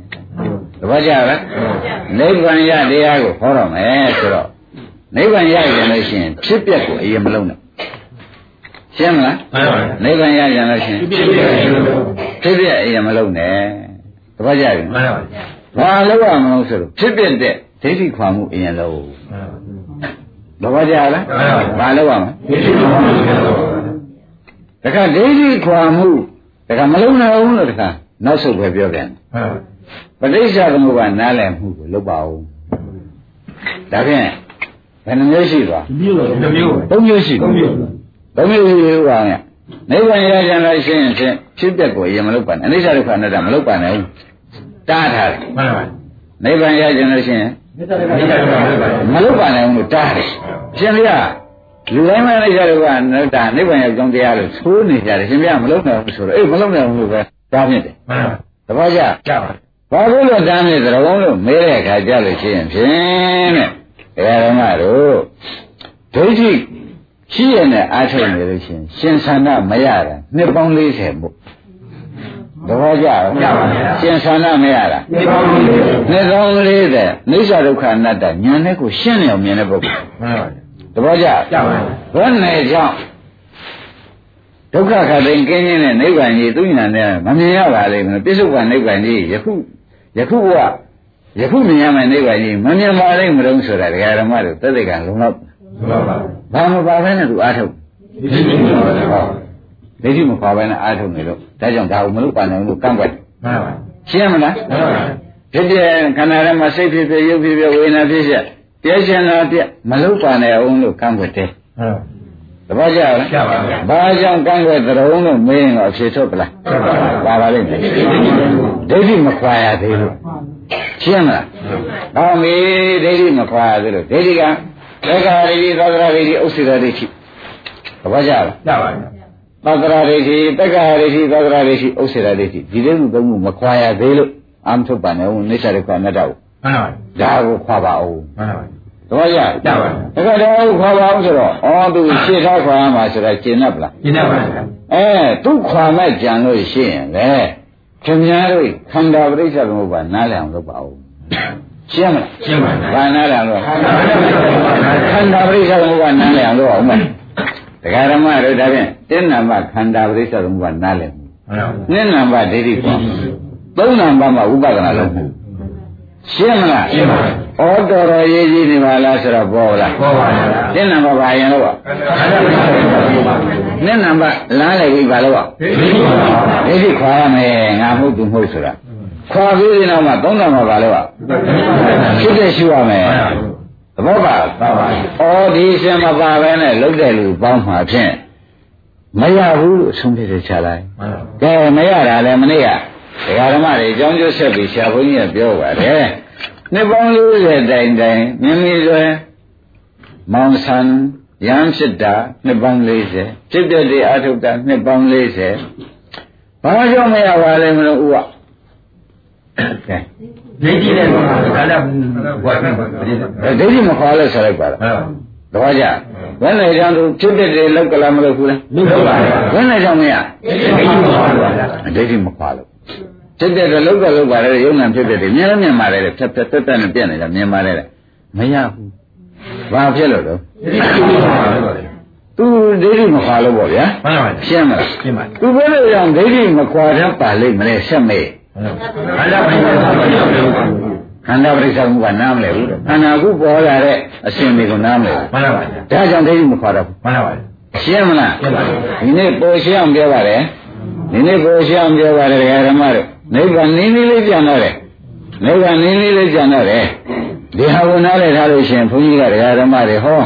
သဘောကျလားနိဗ္ဗာန်ရတရားကိုဟောတော့မယ်ဆိုတော့နိဗ္ဗာန်ရရင်လို့ရှိရင်ဖြစ်ပျက်ကိုအရင်မလုံးနဲ့ ရှင်းမလားမှန်ပါနိဗ္ဗာန်ရရင်လို့ရှိရင်ပြည့်ပြည့်စုံစုံဖြစ်ပျက်အရင်မလုံးနဲ့သဘောကျပြီမှန်ပါဘာလို့ရမလို့ဆိုတော့ဖြစ်ပျက်တဲ့ဒိဋ္ဌိခွာမှုအရင်လုံးသဘောကျလားဘာလို့ရမလဲပြည့်စုံစုံတခါဒိဋ္ဌိခွာမှုတခါမလုံးနိုင်ဘူးလို့တခါနောက်ဆုတ်ပဲပြောပြန်မှန်ပဋိစ္စသမုပ္ပါနားလည်မှုကိုလုပ်ပါဦးဒါဖြင့်ဘယ်နှမျိုးရှိသွားမျိုးတစ်မျိုးသုံးမျိုးရှိသုံးမျိုး သုံးမျိုးရှိပါနဲ့နိဗ္ဗာန်ရကြလို့ရှိရင်ဖြင့်ဖြစ်ပျက်ကိုအရင်မလုပ်ပါနဲ့အနိစ္စဒုက္ခအနတ္တမလုပ်ပါနဲ့ဘူးတားထားတယ်မှန်ပါနိဗ္ဗာန်ရကြလို့ရှိရင်မေတ္တာလေးပါပါမလုပ်ပါနဲ့ဘူးလို့တားတယ်ရှင်ဗျာလူတိုင်းမနိစ္စဒုက္ခအနတ္တနိဗ္ဗာန်ရောက်ကြောင်းတရားလို့သိုးနေကြတယ်ရှင်ဗျာမလုပ်နိုင်ဘူးဆိုတော့အေးမလုပ်နိုင်ဘူးလို့ပဲတားမြစ်တယ်မှန်ပါသဘောကျကြပါဘာလို့လဲတမ်းနေသရုံးလို့မေးတဲ့အခါကြလို့ရှိရင်ဖြင့်တဲ့ဒကာဓမ္မတို့ဒိဋ္ဌိ ရှိရတဲ့အားထုတ်နေလို့ရှိရင်ရှင်ဆန္ဒမရတာနှစ်ပေါင်း40မို့သဘောကျလားရှင်ဆန္ဒမရတာဒီပေါင်းလေးနှစ်ပေါင်း40နိစ္စဒုက္ခအနတ္တဉာဏ်နဲ့ကိုရှင်းနေအောင်မြင်တဲ့ပုဂ္ဂိုလ်မှန်ပါသဘောကျကြပါဘယ်နဲ့ကြောင့်ဒုက္ခခတ်သိမ်းကင်းခြင်းနဲ့နိဗ္ဗာန်ကြီးသူဉာဏ်နဲ့မမြင်ရပါလိမ့်မယ်ပြစ္ဆုတ်ကနိဗ္ဗာန်ကြီးယခုယခုဘဝယခုမြင်ရမယ်နိဗ္ဗာန်ကြီးမမြင်ပါလိမ့်မလို့ဆိုတာဒကာဓမ္မတို့သက်သေကလုံလောက်မှန်ပါ ဘာမပါဘဲနဲ့သူအားထုတ်ဒီလိုမျိုးပါဟောဒိဋ္ဌိမပါဘဲနဲ့အားထုတ်နေလို့ဒါကြောင့်ဒါကိုမလုပ်ပါနဲ့လို့ကန့်ကွက်မှန်ပါရှင်းမလားမှန်ပါဖြစ်တဲ့ခန္ဓာထဲမှာစိတ်ဖြစ်ဖြစ်ရုပ်ဖြစ်ဖြစ်ဝေဒနာဖြစ်ဖြစ်ပြည့်ရှင်တာပြမလုပ်ပါနဲ့အောင်လို့ကန့်ကွက်တယ်မှန်သဘောကျလားကြပါဗျာဘာကြောင့်ကန့်ကွက်သရုံလို့မေးရင်တော့အဖြေထုတ်ပလားပါပါလိမ့်မယ်ဒိဋ္ဌိမခွာရသေးလို့ရှင်းမလားဟောမေးဒိဋ္ဌိမခွာရသေးလို့ဒိဋ္ဌိက သက္ကာဒိဋ္ဌိသက္ကာဒိဋ္ဌိဥစ္စေတဒိဋ္ဌိသဘောကျလားကြပါဗျာသက္ကာဒိဋ္ဌိသက္ကာဒိဋ္ဌိသက္ကာဒိဋ္ဌိဥစ္စေတဒိဋ္ဌိဒီလေးခုသုံးခုမခွာရသေးလို့အာမထုတ်ပါနဲ့ဦးနိစ္စဒုက္ခအနတ္တကိုမှန်ပါဒါကိုခွာပါဦးမှန်ပါသဘောကျကြပါဒါကတည်းကခွာပါဦးဆိုတော့အော်သူရှေ့ထားခွာရမှာဆိုတာကျင်납ပလားရှင်းရပါဗျာအဲသူခွာမဲ့ကြံလို့ရှိရင်လေခင်ဗျားတို့ခန္ဓာပရိစ္ဆေသမုပ္ပါနားလည်အောင်လုပ်ပါဦး ရှင်းမလားရှင်းပါဘာနားလည်အောင်လုပ်ခန္ဓာခန္ဓာပရိစ္ဆေသမုပ္ပါနားလည်အောင်လုပ်အောင်မယ်တရားဓမ္မတို့ဒါဖြင့်တင်းနံပါတ်ခန္ဓာပရိစ္ဆေသမုပ္ပါနားလည်မှုမှန်ပါနှစ်နံပါတ်ဒိဋ္ဌိပေါ်သုံးနံပါတ်မှာဥပဒနာလုပ်မှုရှင်းမလားရှင်းပါဩတော်တော်ရေးကြီးနေပါလားဆိုတော့ပေါ်လားဘောပါဗျာတင်းနံပါတ်ဘာရင်လို့ပါခန္ဓာပါပါနှစ်နံပါတ်လမ်းလိုက်ပြီးပါလို့ပါဒီလိုပါဒိဋ္ဌိခွာရမယ်ငါမှုသူမှုဆိုတာ ခွာပြီးတဲ့နောက်မှာသုံးနံပါတ်ပါလို့ပါဖြစ်တဲ့ရှုရမယ်သဘောပါပါပါဩဒီအရှင်မပါပဲနဲ့လုတ်တဲ့လူပေါင်းမှာဖြင့်မရဘူးလို့ဆုံးဖြတ်ချလိုက်မှန်ပါကဲမရတာလည်းမနေ့ကဒကာဓမ္မတွေအကြောင်းကျဆက်ပြီးဆရာဘုန်းကြီးကပြောပါတယ်နှစ်ပေါင်း40တိုင်တိုင်မြင်းမီဆွဲမောင်ဆန်ရမ်းဖြစ်တာနှစ်ပေါင်း40ဖြစ်တဲ့ဒီအာထုတာနှစ်ပေါင်း40ဘာကြောင့်မရပါလဲမလို့ဥက ကဲဒိဋ္ဌိနဲ့ခန္ဓာဘဝနဲ့ပါဒိဋ္ဌိမခေါ်လို့ဆိုလိုက်ပါလားမှန်ပါသဘောကြဘယ်နဲ့ကြောင့်သူဖြစ်ဖြစ်တယ်လောက်ကလာမလို့ဘူးလားလုပ်ပါဗျာဘယ်နဲ့ကြောင့်မရဒိဋ္ဌိမပါဗျာအဒိဋ္ဌိမခွာလို့ဖြစ်တဲ့တော့လောက်ကလောက်ပါလေရုံဏဖြစ်ဖြစ်တယ်မြင်လည်းမြင်ပါလေဖြတ်ဖြတ်တက်တက်နဲ့ပြက်နေတာမြင်ပါလေမရဘူးဘာဖြစ်လို့တော့ဒိဋ္ဌိမပါဗျာသူဒိဋ္ဌိမခွာလို့ပေါ့ဗျာမှန်ပါဗျာရှင်းမလားရှင်းပါသူဘယ်လိုကြောင့်ဒိဋ္ဌိမခွာတတ်ပါလိမ့်မလဲဆက်မေး ခန္ဓာပရိစ္ဆေသမုပ္ပါဒ်ခန္ဓာပရိစ္ဆေမှုကနားမလဲဘူးခန္ဓာခုပေါ်လာတဲ့အရှင်တွေကိုနားမလဲဘူးမှန်ပါဗျာဒါကြောင့်ဒိဋ္ဌိမခွာတော့ဘူးမှန်ပါဗျာရှင်းမလားရှင်းပါပြီဒီနေ့ပေါ်ရှင်းအောင်ပြောပါတယ်ဒီနေ့ပေါ်ရှင်းအောင်ပြောပါတယ်ဒကာဓမ္မတို့နိဗ္ဗာန်နည်းနည်းလေးပြန်တော့တယ်နိဗ္ဗာန်နည်းနည်းလေးပြန်တော့တယ်ဒီဟာကိုနားလည်ထားလို့ရှိရင်ဘုန်းကြီးကဒကာဓမ္မတွေဟော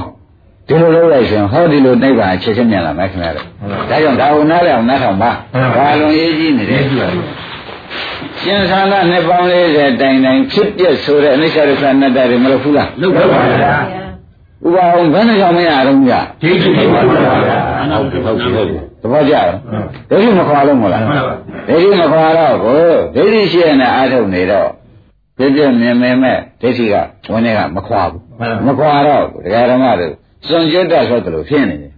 ဒီလိုလုပ်လိုက်ရှင်ဟောဒီလိုနိဗ္ဗာန်ချက်ချင်းမြန်လာမယ်ခင်ဗျားတို့ဒါကြောင့်ဒါကိုနားလည်အောင်နားထောင်ပါဘာလုံးရေးကြီးနေတယ် ကြည့်ပါဗျာရှင်သာလနှစ်ပေါင်း40တိုင်တိုင်ဖြစ်ပြဆိုတဲ့အနိစ္စဒုက္ခအနတ္တတွေမလို့ဘူးလားလုပ်ပါဗျာဥပအောင်ဘယ်နှကြောင့်မရတော့ကြဒိဋ္ဌိမပါဗျာဟုတ်ပြီဟုတ်ပြီဟုတ်ပြီသဘောကျလားဒိဋ္ဌိမခွာလို့မလားမှန်ပါဒိဋ္ဌိမခွာတော့ကိုဒိဋ္ဌိရှိရနဲ့အားထုတ်နေတော့ဖြစ်ပြမြင်မြင်မဲ့ဒိဋ္ဌိကဝင်နေကမခွာဘူးမခွာတော့ဒကာဓမ္မတို့စွန့်ကျွတ်တတ်ဆိုတယ်လို့ဖြစ်နေတယ်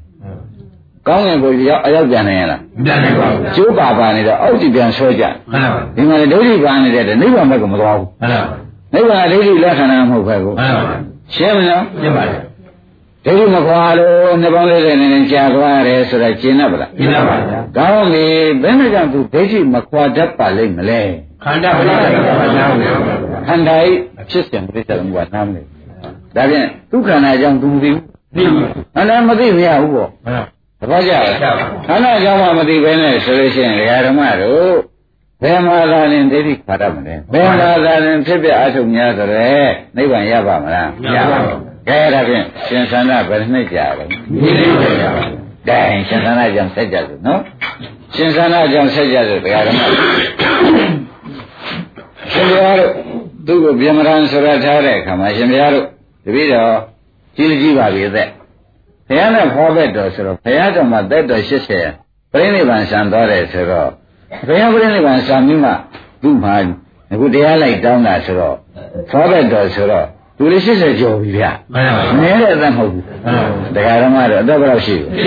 ကောင်းငင်ကိုရောက်အရောက်ပြန်နေရလားမပြန်နိုင်ပါဘူးဗျာကျိုးပါပါနေတော့အောက်ကြည့်ပြန်ဆွဲကြမှန်ပါဒီမှာဒိဋ္ဌိပါနေတဲ့နိဗ္ဗာန်ဘက်ကမသွားဘူးမှန်ပါနိဗ္ဗာန်ဒိဋ္ဌိလက္ခဏာမဟုတ်ပဲကိုမှန်ပါရှင်းမလားရှင်းပါဗျာဒိဋ္ဌိမခွာလို့နှစ်ပေါင်း40နဲ့နဲ့ကြာသွားတယ်ဆိုတာရှင်းတတ်ပါလားရှင်းပါဗျာကောင်းပြီဘယ်နဲ့ကြောင့်သူဒိဋ္ဌိမခွာတတ်ပါလိမ့်မလဲခန္ဓာပရိစ္ဆေသမုပ္ပါဒ်ခန္ဓာဤဖြစ်စဉ်ပြိဿသမုပ္ပါနားမလဲဒါဖြင့်ဒုက္ခနာကြောင့်သူမသိဘူးသိပါခန္ဓာမသိမရဘူးပေါ့မှန်ပါ သဘောကျလားခန္ဓာကြောင့်မှမသိဘဲနဲ့ဆိုလို့ရှိရင်ဒကာဓမ္မတို့ဘယ်မှာသာရင်ဒိဋ္ဌိခွာတတ်မလဲဘယ်မှာသာရင်ဖြစ်ပြအထုများဆိုရဲနိဗ္ဗာန်ရပါမလားမရပါဘူးကဲဒါဖြင့်ရှင်သန္တာဘယ်နှစ်ကြာလဲဒီလေးပဲဗျာကဲရှင်သန္တာကြောင့်ဆက်ကြစို့နော်ရှင်သန္တာကြောင့်ဆက်ကြစို့တရားဓမ္မရှင်ဘုရားတို့သူ့ကိုပြမရန်ဆိုရထားတဲ့အခါမှာရှင်ဘုရားတို့တပည့်တော်ကြီးကြီးပါပြီသက်ဘု ရားနဲ့ခေါ်ဘက်တော်ဆိုတော့ဘုရားတော်မှာသက်တော်80ပြိဋိဘံဆံသွားတယ်ဆိုတော့ဘုရားပြိဋိဘံဆံပြီးမှသူ့မှာအခုတရားလိုက်တောင်းတာဆိုတော့ခေါ်ဘက်တော်ဆိုတော့သူလေး80ကျော်ပြီဗျာမှန်ပါနည်းတဲ့အသက်မဟုတ်ဘူးမှန်ပါတရားဓမ္မတော့အသက်ဘယ်လောက်ရှိပြီ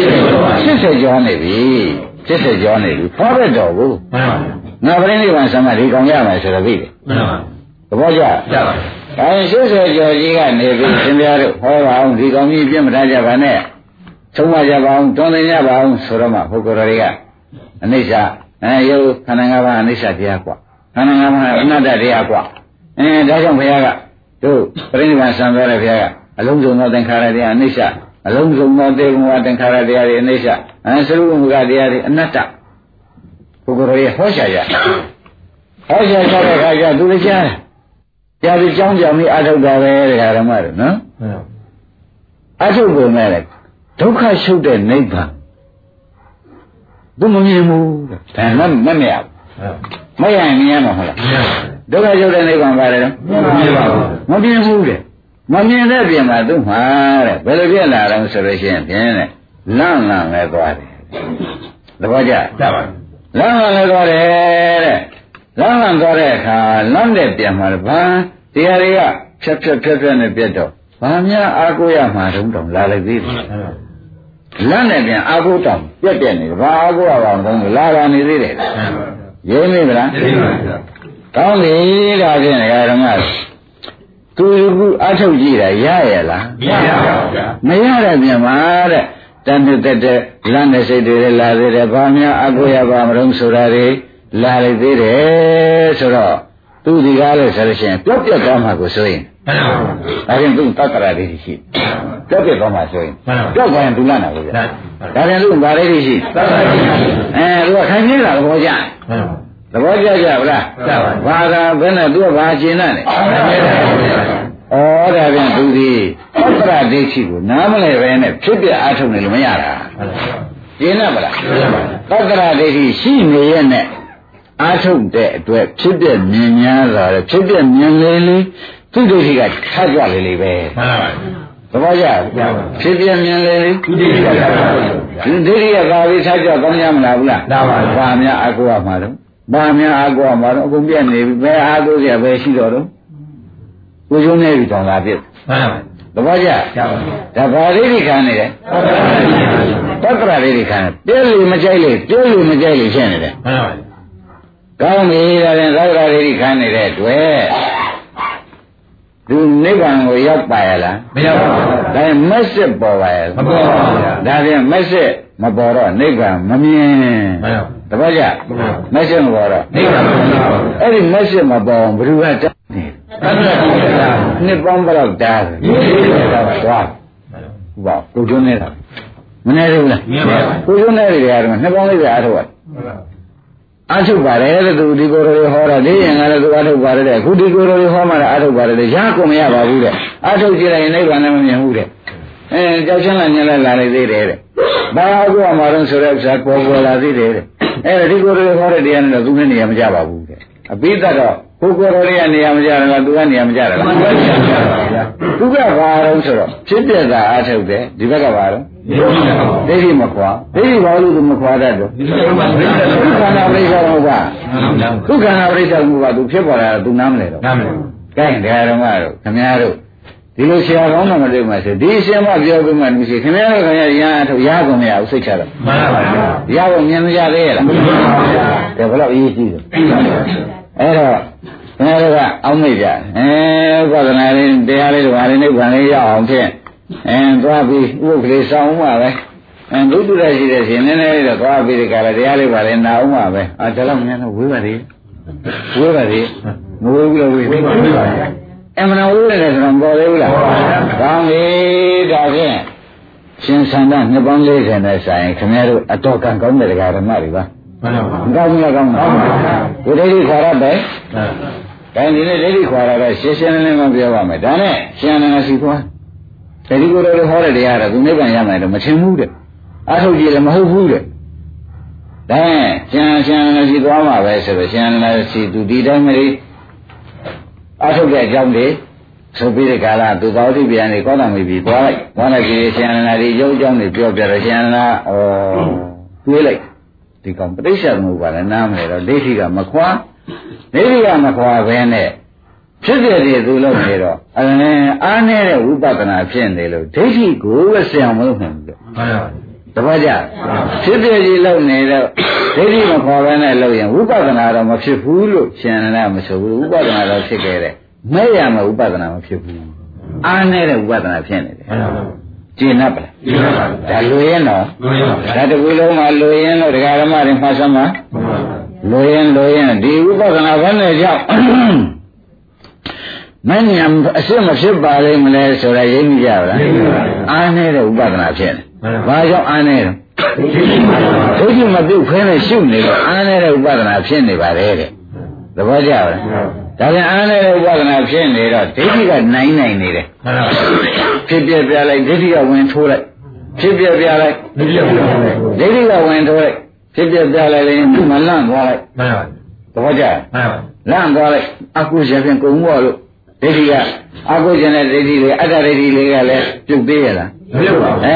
80ကျော်နေပြီ80ကျော်နေပြီဖောဘက်တော်ဘူးမှန်ပါငါပြိဋိဘံဆံမဒီကောင်ရမယ်ဆိုတော့ပြီလေမှန်ပါသဘောကျကြပါဒါရင်80ကျော်ကြီးကနေပြီရှင်ပြတို့ဟောပါအောင်ဒီကောင်ကြီးပြင့်မထားကြပါနဲ့ သုံးမကြပါအောင်တွန်းသိကြပါအောင်ဆိုတော့မှဘုရားတွေကအနိစ္စအဲရုပ်ခန္ဓာ၅ပါးအနိစ္စတရားกว่าခန္ဓာ၅ပါးအနတ္တတရားกว่าအဲဒါကြောင့်ဘုရားကတို့ပြိဋိဘံဆံပြောတဲ့ဘုရားကအလုံးစုံသောသင်္ခါရတရားအနိစ္စအလုံးစုံသောတေဘဝသင်္ခါရတရားတွေအနိစ္စအဲသရုပ်မူကတရားတွေအနတ္တဘုရားတွေဟောရှာကြဟောရှာကြတဲ့အခါကျသူလည်းကြားတယ်ကြားပြီးကြောင်းကြောင်ပြီးအထုတ်တာပဲတရားဓမ္မတွေနော် မှန်ပါ အထုတ်ပုံနဲ့လေ ဒုက္ခရှုပ်တဲ့နိဗ္ဗာန်သူမမြင်ဘူးတဲ့ဒါမှမမရဘူးမရရင်မြင်ရမှာဟုတ်လားဒုက္ခရှုပ်တဲ့နိဗ္ဗာန်ပါတယ်တော့မမြင်ဘူးတဲ့မမြင်တဲ့ပြင်မှာသူ့မှာတဲ့ဘယ်လိုဖြစ်လာတော့ဆိုလို့ရှိရင်ပြင်းတဲ့လန့်လန့်လဲသွားတယ်သဘောကျကြပါလမ်းလမ်းလည်းသွားတယ်တဲ့လမ်းလမ်းသွားတဲ့အခါလမ်းတဲ့ပြန်မှာဘာတရားတွေကဖြတ်ဖြတ်ဖြတ်ဖြတ်နဲ့ပြတ်တော့ဘာများအာကိုရမှာတုံးတုံလာလိုက်သေးတယ် လမ်းနဲ့ပြန်အာကိုတောင်ပြတ်ပြတ်နေတယ်ဘာအာကိုရပါအောင်တုံးလာတာနေသေးတယ်ရင်းမိဗလားကောင်းပြီဒါဖြင့်ဓမ္မသူကူအထုတ်ကြည့်တာရရလားမရပါဘူးဗျာမရတဲ့ပြန်မှာတဲ့တန်တဲ့တဲ့လမ်းတဲ့စိတ်တွေလည်းလာသေးတယ်ဘာများအကိုရပါမလို့ဆိုတာတွေလာလေသေးတယ်ဆိုတော့သူဒီကားလို့ဆိုလို့ရှိရင်ပျောက်ပြတ်သွားမှာကိုဆိုရင် မှန်ပါဒါရင်သူတက္ကရာလေးရှိပျောက်ပြတ်သွားမှာဆိုရင်မှန်ပါပျောက်သွားရင်သူလာနာကိုဗျာဒါဒါရင်သူဘာလေးရှိသတ်ပါပြီအဲသူကခိုင်နေတာသဘောကျမှန်ပါသဘောကျကြဗလားကျပါပြီဘာသာဘယ်နဲ့သူကဘာရှင်းနေလဲဩဒါပြန်သူဒီသတ္တရဒိဋ္ဌိကိုနားမလဲပဲနဲ့ဖြစ်ပြအားထုတ်နေလို့မရတာရှင်းတယ်မလားသတ္တရဒိဋ္ဌိရှိနေရဲ့နဲ့အားထုတ်တဲ့အတွက်ဖြစ်ပြမြင်များတာလေဖြစ်ပြမြင်လေလေ သူဒိဋ္ဌိကထပ်ကြလေလေပဲမှန်ပါသဘောကျဖြစ်ပြမြင်လေလေဒီဒီကသာပါဗျာဒီဒိဋ္ဌိကသာပြီးထပ်ကြကောင်းကြမလားဘူးလားလာပါဘူးဘာများအကူရမှာတော့ဘာများအကူရမှာတော့အကုန်ပြတ်နေပြီဘယ်အားကိုရပဲရှိတော့တော့ကိုကျုံးနေပြီတောင်လာပြစ်မှန်ပါဒသဘောကျကျပါဗျာဒါဘာဒိဋ္ဌိခံနေတယ်တတ္တရာဒိဋ္ဌိခံတယ်ပြည့်လို့မကြိုက်လို့ပြည့်လို့မကြိုက်လို့ဖြစ်နေတယ်မှန်ပါဗျာကောင်းပြီဒါရင်သတ္တရာဒိဋ္ဌိခံနေတဲ့တွေ့ သူနိဗ္ဗာန်ကိုရောက်ပါရဲ့လားမရောက်ပါဘူးဒါရင်မက်စစ်ပေါ်ပါရဲ့မပေါ်ပါဘူးဗျာဒါဖြင့်မက်စစ်မပေါ်တော့နိဗ္ဗာန်မမြင်မှန်ပါတပည့်ကြမှန်ပါမက်စစ်မပေါ်တော့နိဗ္ဗာန်မမြင်ပါဘူးအဲ့ဒီမက်စစ်မပေါ်အောင်ဘယ်သူကတတ်နေတတ်တယ်ဗျာနှစ်ပေါင်းဘယ်တော့တားတယ်မြင်ပါပါသွားဟုတ်ပါကိုကျွန်းနေတာမနေဘူးလားမြင်ပါပါကိုကျွန်းနေတဲ့နေရာမှာနှစ်ပေါင်းလေးပဲအားထုတ်ရတယ် အားထုတ်ပါတယ်တဲ့သူဒီကိုယ်တော်တွေဟောတာဒီရင်ကလည်းသူအားထုတ်ပါတယ်တဲ့အခုဒီကိုယ်တော်တွေဟောမှလည်းအားထုတ်ပါတယ်တဲ့ရကုန်မရပါဘူးတဲ့အားထုတ်ကြည့်လိုက်ရင်နိဗ္ဗာန်လည်းမမြင်ဘူးတဲ့အဲကြောက်ချင်းလာညင်လည်းလာနေသေးတယ်တဲ့ဘာအခုအမှားတော့ဆိုတဲ့ဥစ္စာပေါ်ပေါ်လာသေးတယ်တဲ့အဲ့ဒီကိုယ်တော်တွေဟောတဲ့တရားနဲ့တော့သူနဲ့နေရာမကြပါဘူးတဲ့အပိသက်တော့ကိုယ်ကိုယ်တော်တွေကနေရာမကြတယ်လားသူကနေရာမကြတယ်လားမှန်ပါဗျာသူကဘာတော့ဆိုတော့ဖြစ်ပြတာအားထုတ်တယ်ဒီဘက်ကဘာတော့ မြင်ပါပါဒိဋ္ဌိမခွာဒိဋ္ဌိဘာလို့သူမခွာတတ်တော့ဒီလိုမှပြိတ္တာဒုက္ခနာပရိစ္ဆေမှုကမှန်ပါဒုက္ခနာပရိစ္ဆေမှုကသူဖြစ်ပေါ်လာတာသူနားမလဲတော့နားမလဲကဲတရားတော်မတို့ခမည်းတော်ဒီလိုဆရာကောင်းတော်မတွေ့မှဆိုဒီအရှင်မပြောပြီးမှလူရှိခမည်းတော်ခင်ဗျာရဟန်းထုတ်ရကုန်မရဘူးစိတ်ချတော့မှန်ပါဗျာရကုန်မြင်မရသေးရဲ့လားမှန်ပါဗျာဒါဘယ်တော့အရေးကြီးတယ်ပြီးပါဗျာအဲ့တော့ခင်ဗျားတို့ကအောင်းမိတ်ကြအဲဥပဒနာလေးတရားလေးတို့ဟာလေးနိဗ္ဗာန်လေးရအောင်ဖြင့် အဲသွားပြီးဥပ္ပလေးစောင်းမှပဲအဲဘုဒ္ဓရရှိတဲ့ရှင်နည်းနည်းလေးတော့သွားပြီးဒီကရတရားလေးပါလေနာအောင်မှပဲအာဒါတော့မြန်တော့ဝေးပါလေဝေးပါလေမဝေးဘူးလို့ဝေးပြီးပါဗျာအမှန်ဝေးတယ်ဆိုတော့မပေါ်သေးဘူးလားကောင်းပြီဒါဖြင့်ရှင်ဆန္ဒနှစ်ပေါင်း40နဲ့ဆိုင်ခင်ဗျားတို့အတော်ကံကောင်းတဲ့တရားဓမ္မတွေပါမှန်ပါမကောင်းဘူးလားကောင်းပါဘုရားကြီးခါရပဲဗျာဒါဒီနေ့ဒိဋ္ဌိခွာရတော့ရှင်းရှင်းလင်းလင်းမပြောပါမယ်ဒါနဲ့ရှင်အနန္ဒစီသွား တတိကိုယ်တော်ဟောတဲ့တရားတော့သူနိဗ္ဗာန်ရမယ်တော့မထင်ဘူးတဲ့အထုတ်ကြည့်လည်းမဟုတ်ဘူးတဲ့ဒါနဲ့ရှင်ရှင်အနန္ဒစီသွားမှာပဲဆိုတော့ရှင်အနန္ဒစီသူဒီတိုင်းမလေးအထုတ်တဲ့အကြောင်းတွေဆိုပြီးတဲ့ကာလသူသောတိပြန်နေကောသမိပြီသွားလိုက်သွားလိုက်ပြီးရှင်အနန္ဒစီရုပ်အကြောင်းတွေပြောပြတော့ရှင်အနန္ဒဩတွေးလိုက်ဒီကောင်ပဋိစ္စမှုပါလည်းနားမလဲတော့ဒိဋ္ဌိကမခွာဒိဋ္ဌိကမခွာဘဲနဲ့ ဖြစ်ပြတယ်သူလို့နေတော့အင်းအားနေတဲ့ဝိပဿနာဖြစ်နေလို့ဒိဋ္ဌိကိုပဲဆရာမလို့နိုင်ဘူးလို့မှန်ပါတပတ်ကြဖြစ်ပြကြီးလုံနေတော့ဒိဋ္ဌိမခေါ်ဘဲနဲ့လုံရင်ဝိပဿနာတော့မဖြစ်ဘူးလို့ရှင်ရဏမဆိုဘူးဝိပဿနာတော့ဖြစ်ခဲ့တယ်မဲ့ရမယ်ဝိပဿနာမဖြစ်ဘူးအားနေတဲ့ဝိပဿနာဖြစ်နေတယ်မှန်ပါကျင့်납ပါလားဒီလိုပါဒါလူရင်တော့လို့ရပါဗျာဒါတကူလုံးမှာလူရင်လို့ဒကာဓမ္မတွေမှတ်စမ်းပါမှန်ပါလူရင်လူရင်ဒီဝိပဿနာဘယ်နဲ့ကြောင့် မဉ္ဇဉ်အစစ်မဖြစ်ပါလိမ့်မလဲဆိုတာရိပ်မိကြပါလားအားနေတဲ့ဥပဒနာဖြစ်တယ်။ဘာကြောင့်အားနေလဲ။ဒိဋ္ဌိမပြုတ်ဖဲနဲ့ရှုနေတော့အားနေတဲ့ဥပဒနာဖြစ်နေပါလေတဲ့။သဘောကျလား။ဒါပြန်အားနေတဲ့ဥပဒနာဖြစ်နေတော့ဒိဋ္ဌိကနိုင်နိုင်နေတယ်မှန်ပါ။ဖြစ်ပြပြလိုက်ဒိဋ္ဌိကဝင်ထိုးလိုက်ဖြစ်ပြပြလိုက်ဒီလိုပါဒိဋ္ဌိကဝင်ထိုးလိုက်ဖြစ်ပြပြလိုက်ရင်သူ့မှာလန့်သွားလိုက်မှန်ပါသဘောကျလားမှန်ပါလန့်သွားလိုက်အကုရှင်ဖြင့်ကုံမော့လို့ ဒိဋ္ဌိကအကုရှင်တဲ့ဒိဋ္ဌိတွေအတ္တဒိဋ္ဌိတွေကလည်းပြုတ်သေးရလားမပြုတ်ပါဘူးအဲ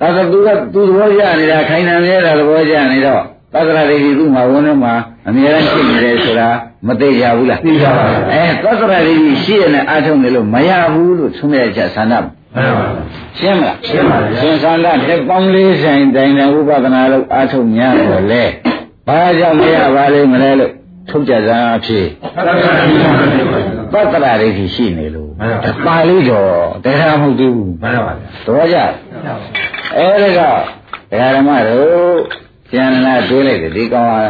ဒါဆိုသူကသူသဘောကျနေတာခိုင်နှံမြဲတာသဘောကျနေတော့သတ္တရဒိဋ္ဌိသူ့မှာဝန်းထဲမှာအမြဲတမ်းရှိနေတယ်ဆိုတာမသိကြဘူးလားသိပါပါအဲသတ္တရဒိဋ္ဌိရှိရတဲ့အာထုံနေလို့မရဘူးလို့သုံးရချက်ဆန္ဒမှန်ပါရှင်းမလားရှင်းပါပြီရှင်ဆန္ဒတစ်ပေါင်းလေးဆိုင်တိုင်တဲ့ဥပဒနာလို့အာထုံများတော့လေဘာကြောင့်မရပါလိမ့်မလဲလို့ထုတ်ကြစမ်းအဖြစ်သတ္တရာကြီး ပါသတ္တရာဒိဋ္ဌိရှိနေလို့မှန်ပါပါဠိတော်တရားမဟုတ်သေးဘူးမှန်ပါဗျာသဘောကျအဲဒီတော့တရားဓမ္မတို့ကျန်လာတွေးလိုက်တယ်ဒီကောင်ဟာ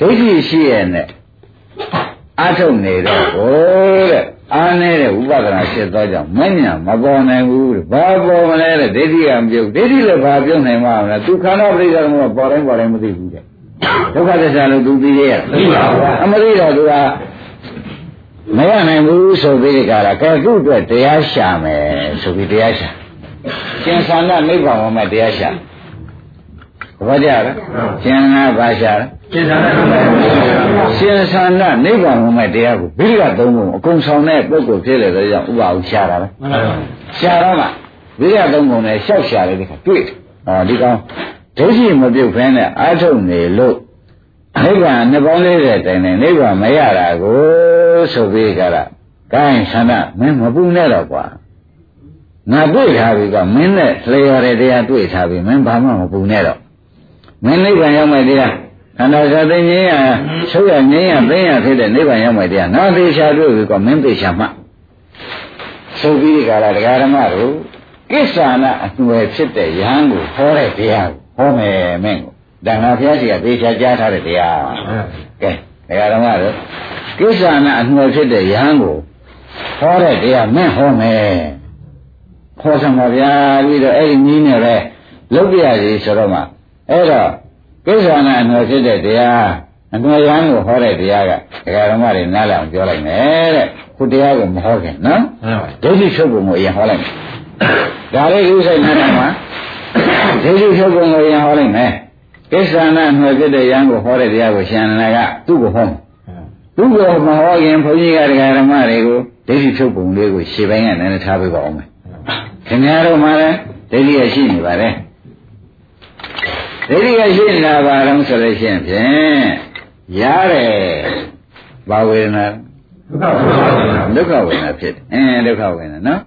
ဒိဋ္ဌိရှိရဲ့နဲ့အာထုတ်နေတော့ဟိုတဲ့အားနေတဲ့ဥပဒနာဖြစ်သောကြောင့်မညာမပေါ်နိုင်ဘူးတဲ့ဘာပေါ်မလဲတဲ့ဒိဋ္ဌိကမပြုတ်ဒိဋ္ဌိလည်းဘာပြုတ်နိုင်မှာမလဲသူခန္ဓာပရိစ္ဆေသမုပ္ပါပေါ်တိုင်းပေါ်တိုင်းမသိဘူးတဲ့ဒုက္ခသစ္စာလို့သူသိရဲ့သိပါဘူးအမသိတော့သူက မရနိုင်ဘူးဆိုပြီးဒီကရာကဲခုအတွက်တရားရှာမယ်ဆိုပြီးတရားရှာကျင်ဆန္ဒနိဗ္ဗာန်မှာတရားရှာဘာကြလဲကျင်နာဘာရှာလဲရှင်းစားတယ်မှန်ပါရှင်ဆန္ဒနိဗ္ဗာန်မှာတရားကိုဘိရိကသုံးပုံအကုန်ဆောင်တဲ့ပုဂ္ဂိုလ်ဖြစ်လေတဲ့ကြောင့်ဥပအောင်ရှာတာပဲမှန်ပါရှာတော့မှဘိရိကသုံးပုံနဲ့ရှောက်ရှာလေဒီခါတွေ့တယ်ဟောဒီကောင်ဒိဋ္ဌိမပြုတ်ဖဲနဲ့အာထုတ်နေလို့နိဗ္ဗာန်နှစ်ပေါင်း40တိုင်နေနိဗ္ဗာန်မရတာကို ဆိုပြီးကြတာကိုင်းဆန္ဒမင်းမပူနဲ့တော့ကွာငါတွေ့ထားပြီကမင်းနဲ့လျော်တဲ့တရားတွေ့ထားပြီမင်းဘာမှမပူနဲ့တော့မင်းနိဗ္ဗာန်ရောက်မယ်တရားခန္ဓာစာသိငြိမ်းရဆုရငြိမ်းရသိရဖြစ်တဲ့နိဗ္ဗာန်ရောက်မယ်တရားငါသေချာတွေ့ပြီကမင်းသေချာမှဆိုပြီးဒီကရာတရားဓမ္မတို့ကိစ္ဆာနာအသွယ်ဖြစ်တဲ့ယဟန်ကိုဟောတဲ့တရားကိုဟောမယ်မင်းကိုဒါငါဘုရားရှိခိုးသေချာကြားထားတဲ့တရားကဲ တရားဓမ္မတို့ကိစ္ဆာနာအသွယ်ဖြစ်တဲ့ယဟန်ကိုဟောတဲ့တရားမင်းဟောမယ်ခေါ်ဆောင်ပါဗျာပြီးတော့အဲ့ဒီနည်းနဲ့ပဲလုပ်ပြရစီဆိုတော့မှအဲ့တော့ကိစ္ဆာနာအနွယ်ဖြစ်တဲ့တရားအနွယ်ရန်ကိုဟောတဲ့တရားကဒကာဓမ္မတွေနားလည်အောင်ပြောလိုက်မယ်တဲ့ခုတရားကိုမဟောခင်နော်ဒိဋ္ဌိချုပ်ပုံကိုအရင်ဟောလိုက်မယ်ဒါလေးဥစ္စာနားမှာဒိဋ္ဌိချုပ်ပုံကိုအရင်ဟောလိုက်မယ် ကိစ္ဆာနာအနွယ်ဖြစ်တဲ့ရန်ကိုဟောတဲ့တရားကိုရှင်နာကသူ့ကိုဟောသူ့ကိုမဟောခင်ဘုန်းကြီးကဒကာဓမ္မတွေကိုဒိဋ္ဌိချုပ်ပုံလေးကိုရှေ့ပိုင်းကနည်းနည်းထားပေးပါအောင်မယ်ခင်ဗျားတို့မှလည်းဒိဋ္ဌိရရှိနေပါတယ်ဒိဋ္ဌိရရှိနေတာပါတော့ဆိုလို့ရှိရင်ဖြင့်ရတယ်ဘာဝေဒနာဒုက္ခဝေဒနာဖြစ်တယ်အင်းဒုက္ခဝေဒနာနော်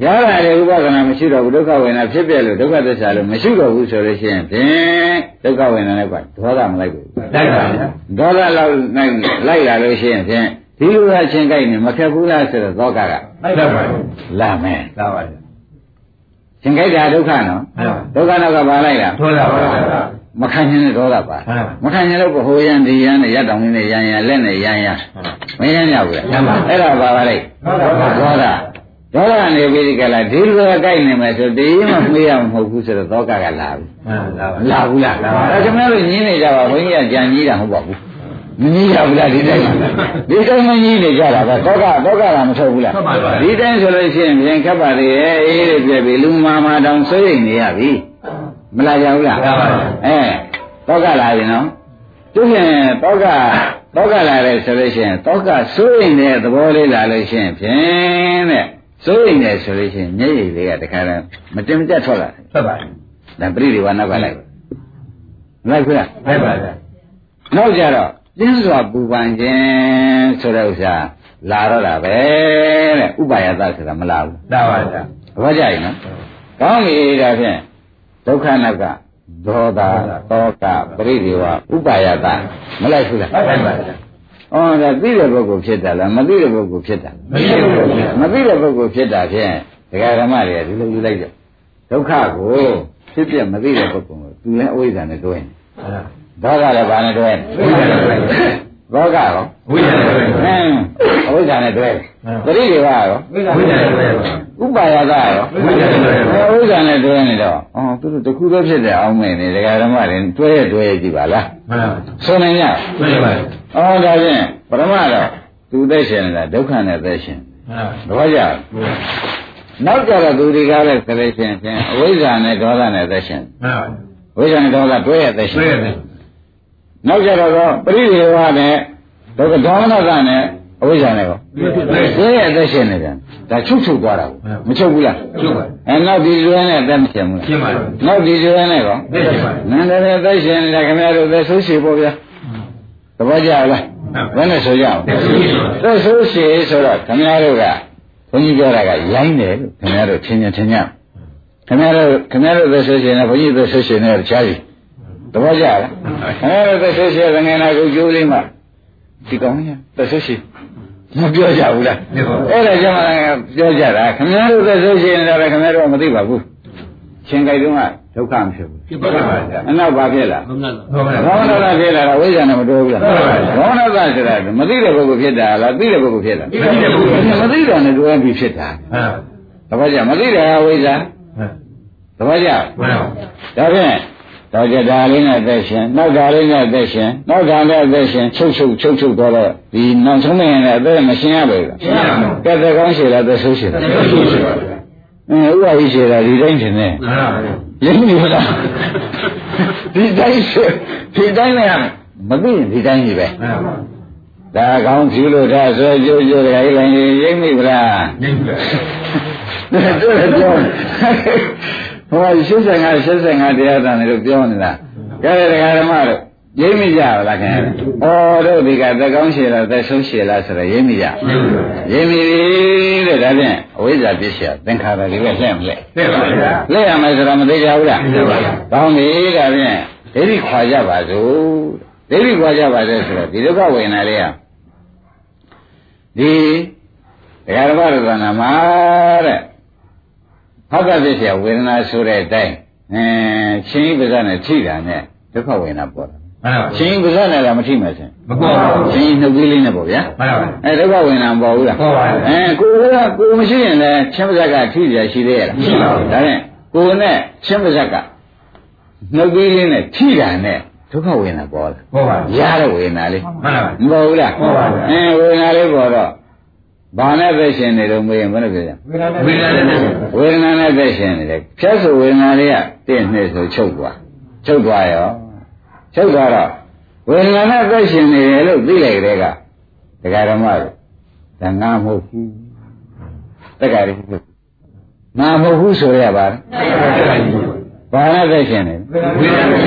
ရတာလေဥပဒနာမရှိတော့ဘူးဒုက္ခဝေဒနာဖြစ်ပြလို့ဒုက္ခသစ္စာလို့မရှိတော့ဘူးဆိုလို့ရှိရင်ဖြင့်ဒုက္ခဝေဒနာနဲ့ကဒေါသမလိုက်ဘူးလိုက်ပါဗျာဒေါသလောက်လိုက်လိုက်လာလို့ရှိရင်ဖြင့်ဒီလိုအချင်းကြိုက်နေမခက်ဘူးလားဆိုတော့သောကကလိုက်ပါပါလာမယ်လာပါဗျာရှင်ကြိုက်တာဒုက္ခနော်ဒုက္ခနောက်ကဘာလိုက်လားဒေါသပါဗျာမခံခြင်းနဲ့ဒေါသပါမခံခြင်းလို့ဟိုရန်ဒီရန်နဲ့ရက်တောင်လေးနဲ့ရန်ရန်လက်နဲ့ရန်ရန်မရန်ရဘူးလားအဲ့ဒါပါပါလိုက်ဒေါသ ဒေါသနေပြီးဒီကလာဒီလိုကြိုက်နေမယ်ဆိုဒီမှမေးရမှာမဟုတ်ဘူးဆိုတော့သောကကလာပြီလာဘူးလားဒါကျွန်တော်တို့ညင်းနေကြပါဘုန်းကြီးကကြံကြီးတာမဟုတ်ပါဘူးမကြီးရဘူးလားဒီတိုင်းဒီတိုင်းမကြီးနေကြတာပဲတောကတောကကမထုတ်ဘူးလားဒီတိုင်းဆိုလို့ရှိရင်ပြင်ခက်ပါလေအေးလေးပြည့်ပြီလူမာမာတောင်ဆွေးနေရပြီမလာကြဘူးလားအဲတောကလာပြီနော်သူဖြင့်တောကတောကလာတယ်ဆိုလို့ရှိရင်တောကစိုးရင်တဲ့သဘောလေးလာလို့ရှိရင်ဖြင့်တဲ့ စိုးရင်တယ်ဆိုလို့ရှိရင်မျက်ရည်လေးကတခါတည်းမတင်မကျထွက်လာထွက်ပါဒါပရိဒီဝါနောက်ကလိုက်လိုက်ခွလားလိုက်ပါဗျာနောက်ကြတော့ပြင်းစွာပူပန်ခြင်းဆိုတဲ့ဥစ္စာလာတော့တာပဲတဲ့ဥပါယသဆိုတာမလာဘူးလာပါဗျာဘာကြိုက်နော်ကောင်းပြီဒါဖြင့်ဒုက္ခနကဒေါသတောကပရိဒီဝဥပါယသမလိုက်ဘူးလားလိုက်ပါဗျာ ဩဒါသိတဲ့ပုဂ္ဂိုလ်ဖြစ်တာလားမသိတဲ့ပုဂ္ဂိုလ်ဖြစ်တာမရှိဘူးမသိတဲ့ပုဂ္ဂိုလ်ဖြစ်တာဖြင့်ဒကာဓမ္မတွေကဒီလိုယူလိုက်ကြဒုက္ခကိုဖြစ်ပြမသိတဲ့ပုဂ္ဂိုလ်ကိုသူလည်းအဝိဇ္ဇာနဲ့တွဲနေဒေါသလည်းဘာနဲ့တွဲဘောကရောဝိဇ္ဇာနဲ့တွဲအင်းအဝိဇ္ဇာနဲ့တွဲပရိဒီဝါရောဝိဇ္ဇာနဲ့တွဲဥပါယသရောဝိဇ္ဇာနဲ့တွဲဝိဇ္ဇာနဲ့တွဲနေတော့အော်သူတို့တခုတော့ဖြစ်တဲ့အောင်းမဲ့နေဒကာဓမ္မတွေတွဲရတွဲရကြည့်ပါလားမှန်ပါဆိုနိုင်ကြတွဲရပါ အော်ဒါဖြင့်ပရမတော့သူသက်ရှင်နေတာဒုက္ခနဲ့သက်ရှင်မှန်ပါတော့ကြနောက်ကြတော့သူတွေကလည်းဆိုလို့ရှိရင်ဖြင့်အဝိဇ္ဇာနဲ့ဒေါသနဲ့သက်ရှင်မှန်ပါဝိဇ္ဇာနဲ့ဒေါသတွဲရသက်ရှင်တွဲရသက်နောက်ကြတော့ပရိဒေဝနဲ့ဒုက္ခဒေါမနကနဲ့အဝိဇ္ဇာနဲ့ကောသိရဲ့အသက်ရှင်နေတယ်ဒါချုပ်ချုပ်သွားတာမချုပ်ဘူးလားချုပ်ပါအဲနောက်ဒီကျွဲနဲ့အသက်မရှင်ဘူးလားရှင်ပါနောက်ဒီကျွဲနဲ့ကောသိရှင်ပါနန္ဒရဲ့အသက်ရှင်နေတာခင်ဗျားတို့သက်ဆိုးရှိပေါ့ဗျာသ ဘောကျလားဘယ်နဲ့ဆိုကြအောင်သက်ဆိုးရှိဆိုတော့ခင်ဗျားတို့ကဘုန်းကြီးပြောတာကရိုင်းတယ်လို့ခင်ဗျားတို့ထင်ရင်ထင်ကြခင်ဗျားတို့ခင်ဗျားတို့သက်ဆိုးရှိနေဘုန်းကြီးသက်ဆိုးရှိနေတော့ချားပြီသဘောကျလားအဲဒါသက်ဆိုးရှိတဲ့ငယ်နာကိုကျိုးလေးမှဒီကောင်းရသက်ဆိုးရှိမပြောကြဘူးလားအဲ့ဒါကြောင့်ပြောကြတာခင်ဗျားတို့သက်ဆိုးရှိနေတာလည်းခင်ဗျားတို့မသိပါဘူးရှင်ကြိုက်တုန်းက ဒုက္ခမဖြစ်ဘူးဖြစ်ပါပါဗျာအနောက်ဘာဖြစ်လာဘောမနတာဖြစ်လာတာဝိဇ္ဇာနဲ့မတိုးဘူးလားဘောမနတာဆိုတာမသိတဲ့ပုဂ္ဂိုလ်ဖြစ်တာလားသိတဲ့ပုဂ္ဂိုလ်ဖြစ်တာမသိတာနဲ့တွဲပြီးဖြစ်တာသဘောကျမသိတာဝိဇ္ဇာသဘောကျဒါဖြင့်တော့ကြဒါလေးနဲ့သက်ရှင်နောက်ဒါလေးနဲ့သက်ရှင်နောက်ဒါနဲ့သက်ရှင်ချုပ်ချုပ်ချုပ်ချုပ်တော့ဒီနောက်ဆုံးမရင်လည်းအသက်မရှင်ရပါဘူးရှင်းပါဘူးကဲသက်ကောင်းရှည်လားသက်ဆိုးရှည်လားသက်ဆိုးရှည်ပါဗျာ အဲဥပ္ပါဟိရှည်တာဒီတိုင်းထင်တယ်မှန်ပါဗျာရင်းနေလားဒီတိုင်းရှည်ဒီတိုင်းလည်းမသိရင်ဒီတိုင်းကြီးပဲမှန်ပါဒါကောင်းဖြူလို့ဒါဆွဲကြိုးကြိုးတယ်ခိုင်းလိုက်ရိမ့်မိဗလားရိမ့်ပါတော်တော်ဟော85 85တရားတန်တယ်လို့ပြောနေတာကြတဲ့ဒကာဓမ္မတို့ ရိပ်မိကြပါလားခင်ဗျ။အော်တို့ဒီကသက်ကောင်းရှည်လားသက်ဆုံးရှည်လားဆိုတော့ရိပ်မိကြ။ရိပ်မိပြီတဲ့ဒါဖြင့်အဝိဇ္ဇာပြည့်ရှည်သင်္ခါရတွေပဲလက်မလက်သိပါဗျာလက်ရမယ်ဆိုတော့မသိကြဘူးလားသိပါဗျာ။ကောင်းပြီဒါဖြင့်ဒိဋ္ဌိခွာကြပါစို့ဒိဋ္ဌိခွာကြပါစေဆိုတော့ဒီဒုက္ခဝေဒနာလေးကဒီတရားဓမ္မရသနာမှာတဲ့ဟောက်ကပြည့်ရှည်ဝေဒနာဆိုတဲ့အတိုင်းအဲချင်းပဇာနဲ့ထိတာနဲ့ဒုက္ခဝေဒနာပေါ်တာ မှန်ပါဗျာချင်းပဇာနဲ့လည်းမထိမဲ့ချင်းမပေါ်ပါဘူးချင်းနှုတ်ကြီးလေးနဲ့ပေါ့ဗျာမှန်ပါဗျာအဲဒုက္ခဝေဒနာပေါ်ဘူးလားပေါ်ပါဘူးအဲကိုယ်ကကိုယ်မရှိရင်လည်းချင်းပဇက်ကထိရရှိသေးရလားရှိပါဘူးဒါနဲ့ကိုယ်နဲ့ချင်းပဇက်ကနှုတ်ကြီးလေးနဲ့ထိတာနဲ့ဒုက္ခဝေဒနာပေါ်လာပေါ်ပါဗျာရတဲ့ဝေဒနာလေးမှန်ပါဗျာမပေါ်ဘူးလားပေါ်ပါဘူးအဲဝေဒနာလေးပေါ်တော့ဘာနဲ့သက်ရှင်နေတော့မေးရင်ဘယ်လိုပြောကြဝိညာဉ်နဲ့ဝေဒနာနဲ့သက်ရှင်နေတယ်ဖြတ်ဆိုဝေဒနာလေးကတင့်နှစ်ဆိုချုပ်သွားချုပ်သွားရော ချုပ်သွားတော့ဝေဒနာနဲ့သက်ရှင်နေတယ်လို့သိလိုက်တဲ့ကဒကာဓမ္မတွေဒါငါမဟုတ်ဘူးတက္ကရာကြီးငါမဟုတ်ဘူးဆိုရပါလားဘာနဲ့သက်ရှင်နေလဲဝိညာဉ်နဲ့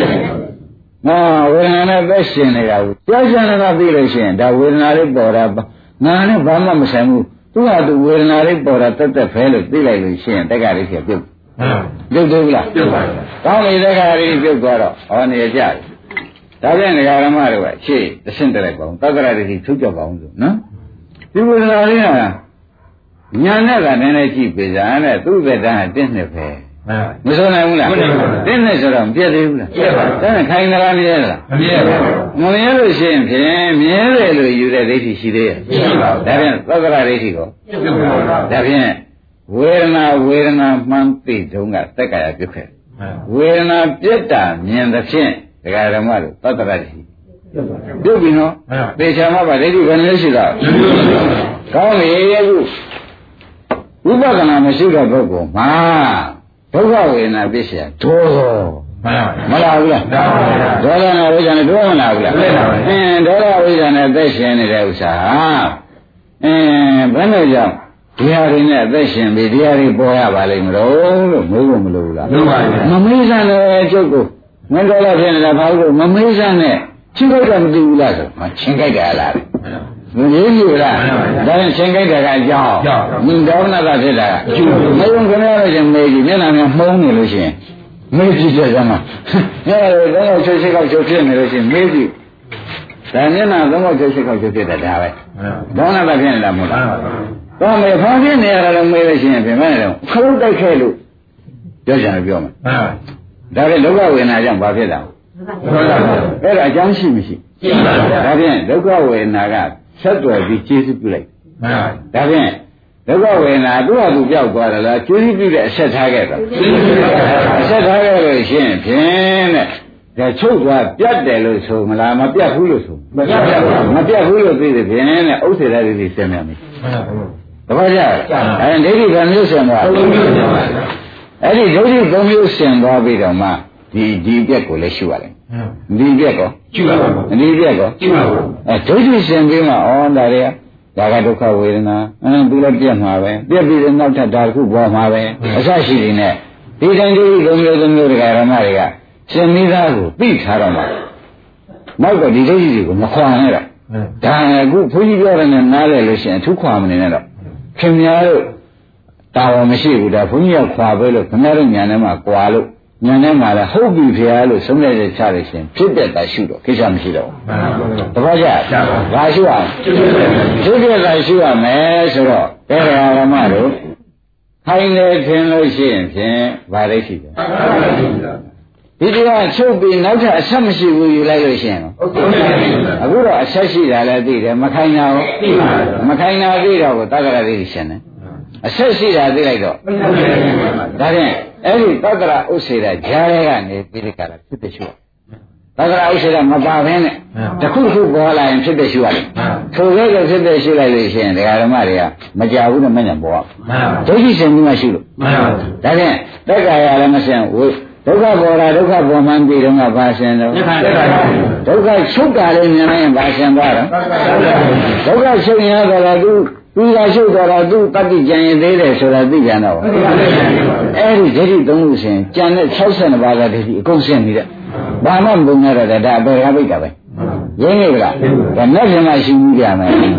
ငါဝေဒနာနဲ့သက်ရှင်နေတာကိုကြောက်ကြနေတာသိလို့ရှိရင်ဒါဝေဒနာလေးပေါ်တာပါငါနဲ့ဘာမှမဆိုင်ဘူးသူကသူဝေဒနာလေးပေါ်တာတက်တက်ဖဲလို့သိလိုက်လို့ရှိရင်တက္ကရာကြီးကပြုတ်မှန်ပါပြုတ်သေးဘူးလားပြုတ်ပါဗျာကောင်းပြီတက္ကရာကြီးပြုတ်သွားတော့ဟောနေကြတယ် ဒါပြန်ဒကာရမတို့ကရှေ့တဆင့်တက်လိုက်ပါဦးတက္ကရာကြီးထုတ်ကြပါအောင်ဆိုနော်ဒီဝေဒနာလေးကညာနဲ့ကနည်းနည်းကြည့်ပေးကြတဲ့သူ့သက်တမ်းကတစ်နှစ်ပဲမှန်ပါမဆိုနိုင်ဘူးလားမနိုင်ပါဘူးတင်းနဲ့ဆိုတော့မပြည့်သေးဘူးလားပြည့်ပါဘူးဒါနဲ့ခိုင်သလားမရဲလားမမြဲပါဘူးမမြဲလို့ရှိရင်ဖြင့်မြဲတယ်လို့ယူတဲ့ဒိဋ္ဌိရှိသေးရဲ့ရှိပါဘူးဒါဖြင့်သက္ကရာဒိဋ္ဌိကိုပြုတ်ပါဘူးဒါဖြင့်ဝေဒနာဝေဒနာမှန်သိတုံးကတက္ကရာပြုတ်ခဲ့မှန်ဝေဒနာပြက်တာမြင်သဖြင့် ဒကာဓမ္မတို့သတ္တရဒိဋ္ဌိပြုတ်ပါဘူးပြုတ်ပြီနော်မှန်ပါသေချာမှပါဒိဋ္ဌိဘယ်နှလို့ရှိတော့ပြုတ်ပါဘူးကောင်းပြီအခုဝိပဿနာမရှိတဲ့ပုဂ္ဂိုလ်မှာဒုက္ခဝေဒနာပြည့်စရာဒိုးမှန်ပါမလာဘူးလားဒါပါဗျာဒေါသနဲ့ဝိဇ္ဇာနဲ့တွဲမလာဘူးလားတွဲလာပါဘူးအင်းဒေါသဝိဇ္ဇာနဲ့သက်ရှင်နေတဲ့ဥစ္စာဟာအင်းဘယ်နဲ့ကြောင့်ဒီဟာတွေနဲ့သက်ရှင်ပြီးဒီဟာတွေပေါ်ရပါလိမ့်မလို့လို့မေးဖို့မလိုဘူးလားလို့ပါဗျာမမေးစမ်းနဲ့ကျုပ်ကို မင်းတော်လာဖြစ်နေတာဘာလို့မမေးစမ်းနဲ့ချင်းကြိုက်တာမသိဘူးလားဆိုမချင်းကြိုက်တာလားမရင်းဘူးလားမှန်ပါဗျာဒါရင်ချင်းကြိုက်တာကအကြောင်းကြောင့်မင်းဒေါသကဖြစ်တာကကျိုးမယုံခဏရချင်းမေးကြည့်မျက်နှာများမှုံးနေလို့ရှိရင်မေးကြည့်ကြစမ်းပါမျက်နှာတွေသုံးယောက်ချုပ်ရှိကောက်ချုပ်ဖြစ်နေလို့ရှိရင်မေးကြည့်ဒါမျက်နှာသုံးယောက်ချုပ်ရှိကောက်ချုပ်ဖြစ်တာဒါပဲမှန်ပါဒေါသကဖြစ်နေတာမဟုတ်မှန်လားပါတော့မေဖောင်းဖြစ်နေရတာလည်းမေးလို့ရှိရင်ပြင်မဲ့တယ်ခလုတ်တိုက်ခဲ့လို့ပြောကြတယ်ပြောမယ်မှန်ပါ ဒါဖြင့်ဒုက္ခဝေဒနာကြောင့်ဘာဖြစ်တာဟုတ်ပါဘူးအဲ့ဒါအကြောင်းရှိမရှိရှိပါဗျာဒါဖြင့်ဒုက္ခဝေဒနာကဆက်တွယ်ပြီးကျေစုပြုလိုက်မှန်ပါဒါဖြင့်ဒုက္ခဝေဒနာသူ့ဟာသူပြောက်သွားတယ်လားကျေစုပြုတဲ့အဆက်ထားခဲ့တာအဆက်ထားခဲ့လို့ရှိရင်ဖြင့်တဲ့ဒါချုပ်သွားပြတ်တယ်လို့ဆိုမလားမပြတ်ဘူးလို့ဆိုမပြတ်ပါဘူးမပြတ်ဘူးလို့သိတယ်ဖြင့်တဲ့ဥစ္စေတတွေဆင်းနေပြီမှန်ပါဘူးတပည့်ကြအဲဒိဋ္ဌိကမျိုးဆင်းသွားသုံးမျိုးပါဗျာ အဲ့ဒီဒိဋ္ဌိသုံးမျိုးဆင်းသွားပြီးတော့မှဒီဒီပြက်ကိုလည်းရှုရတယ်ဒီပြက်ကောကျူပါဘူးဒီပြက်ကောကျူပါဘူးအဲဒုတိယရှင်ပြီးမှဩဒါတွေကဒါကဒုက္ခဝေဒနာအင်းသူလည်းပြက်မှာပဲပြက်ပြီးတော့နောက်ထပ်ဒါတစ်ခုပေါ်မှာပဲအစရှိနေနဲ့ဒီတိုင်းဒီလိုမျိုးလိုမျိုးတရားဓမ္မတွေကရှင်မိသားကိုသိထားတော့မှနောက်တော့ဒီဒိဋ္ဌိတွေကိုမခွာနဲ့တော့ဒါအခုဘုန်းကြီးပြောတယ်နဲ့နားလဲလို့ရှိရင်အထူးခွာမနေနဲ့တော့ခင်များတို့ တာဝန်မရှိဘူးဒါဘုန်းကြီးကခွာပဲလို့ခင်ဗျားတို့ညာထဲမှာကွာလို့ညာထဲမှာလည်းဟုတ်ပြီဖေရလို့ဆုံးဖြတ်ချက်ချလို့ရှိရင်ဖြစ်တဲ့တာရှုတော့ကိစ္စမရှိတော့ဘူးမှန်ပါဘူးတပည့်ကြဘာရှိအောင်ကျူပါဘူးဒုတိယကရှိရမယ်ဆိုတော့ဘယ်ဟာဓမ္မတို့ခိုင်းလေထင်လို့ရှိရင်ဖြင့်ဗာရိရှိတယ်ဒီတရားချုပ်ပြီးနောက်ထပ်အဆက်မရှိဘူးယူလိုက်လို့ရှိရင်ရောအခုတော့အဆက်ရှိတာလည်းသိတယ်မခိုင်းတာရောမခိုင်းတာသိတော့ကိုတက္ကရာသိရှင်တယ် အဆက်ရှိတာသိလိုက်တော့ဒါဖြင့်အဲ့ဒီတက္ကရာဥစ္စေတာဂျားရဲကနေပြီးဒီကရာဖြစ်တဲ့ရှိရတက္ကရာဥစ္စေတာမပါဘဲနဲ့တစ်ခုခုပေါ်လာရင်ဖြစ်တဲ့ရှိရတယ်ထိုကဲ့သို့ဖြစ်တဲ့ရှိလိုက်လို့ရှိရင်ဒကာဓမ္မတွေကမကြဘူးနဲ့မညံပေါ်မှန်ပါဒုက္ခိရှင်ကြီးမှရှိလို့မှန်ပါဒါဖြင့်တက္ကရာလည်းမရှင်ဝိဒုက္ခပေါ်တာဒုက္ခပေါ်မှန်းပြီးတော့ကဘာရှင်တော့ညခါတက်ပါဘူးဒုက္ခချုပ်တာလေးမြင်လိုက်ရင်ဘာရှင်သွားတော့ဒုက္ခချုပ်ရင်တော့သူ သူကချုပ်တော့တာသူတတိကြံရင်သေးတယ်ဆိုတာသိကြတော့အဲ့ဒီဒိဋ္ဌိသုံးခုရှင်ကြံတဲ့62ပါးကဒိဋ္ဌိအကုန်ရှင်းနေတဲ့ဘာမှမပုံရတော့ဒါအပေရပိတ်တာပဲရင်းနေကြလားဒါနဲ့ပြန်မှရှိမှုကြမယ်သာ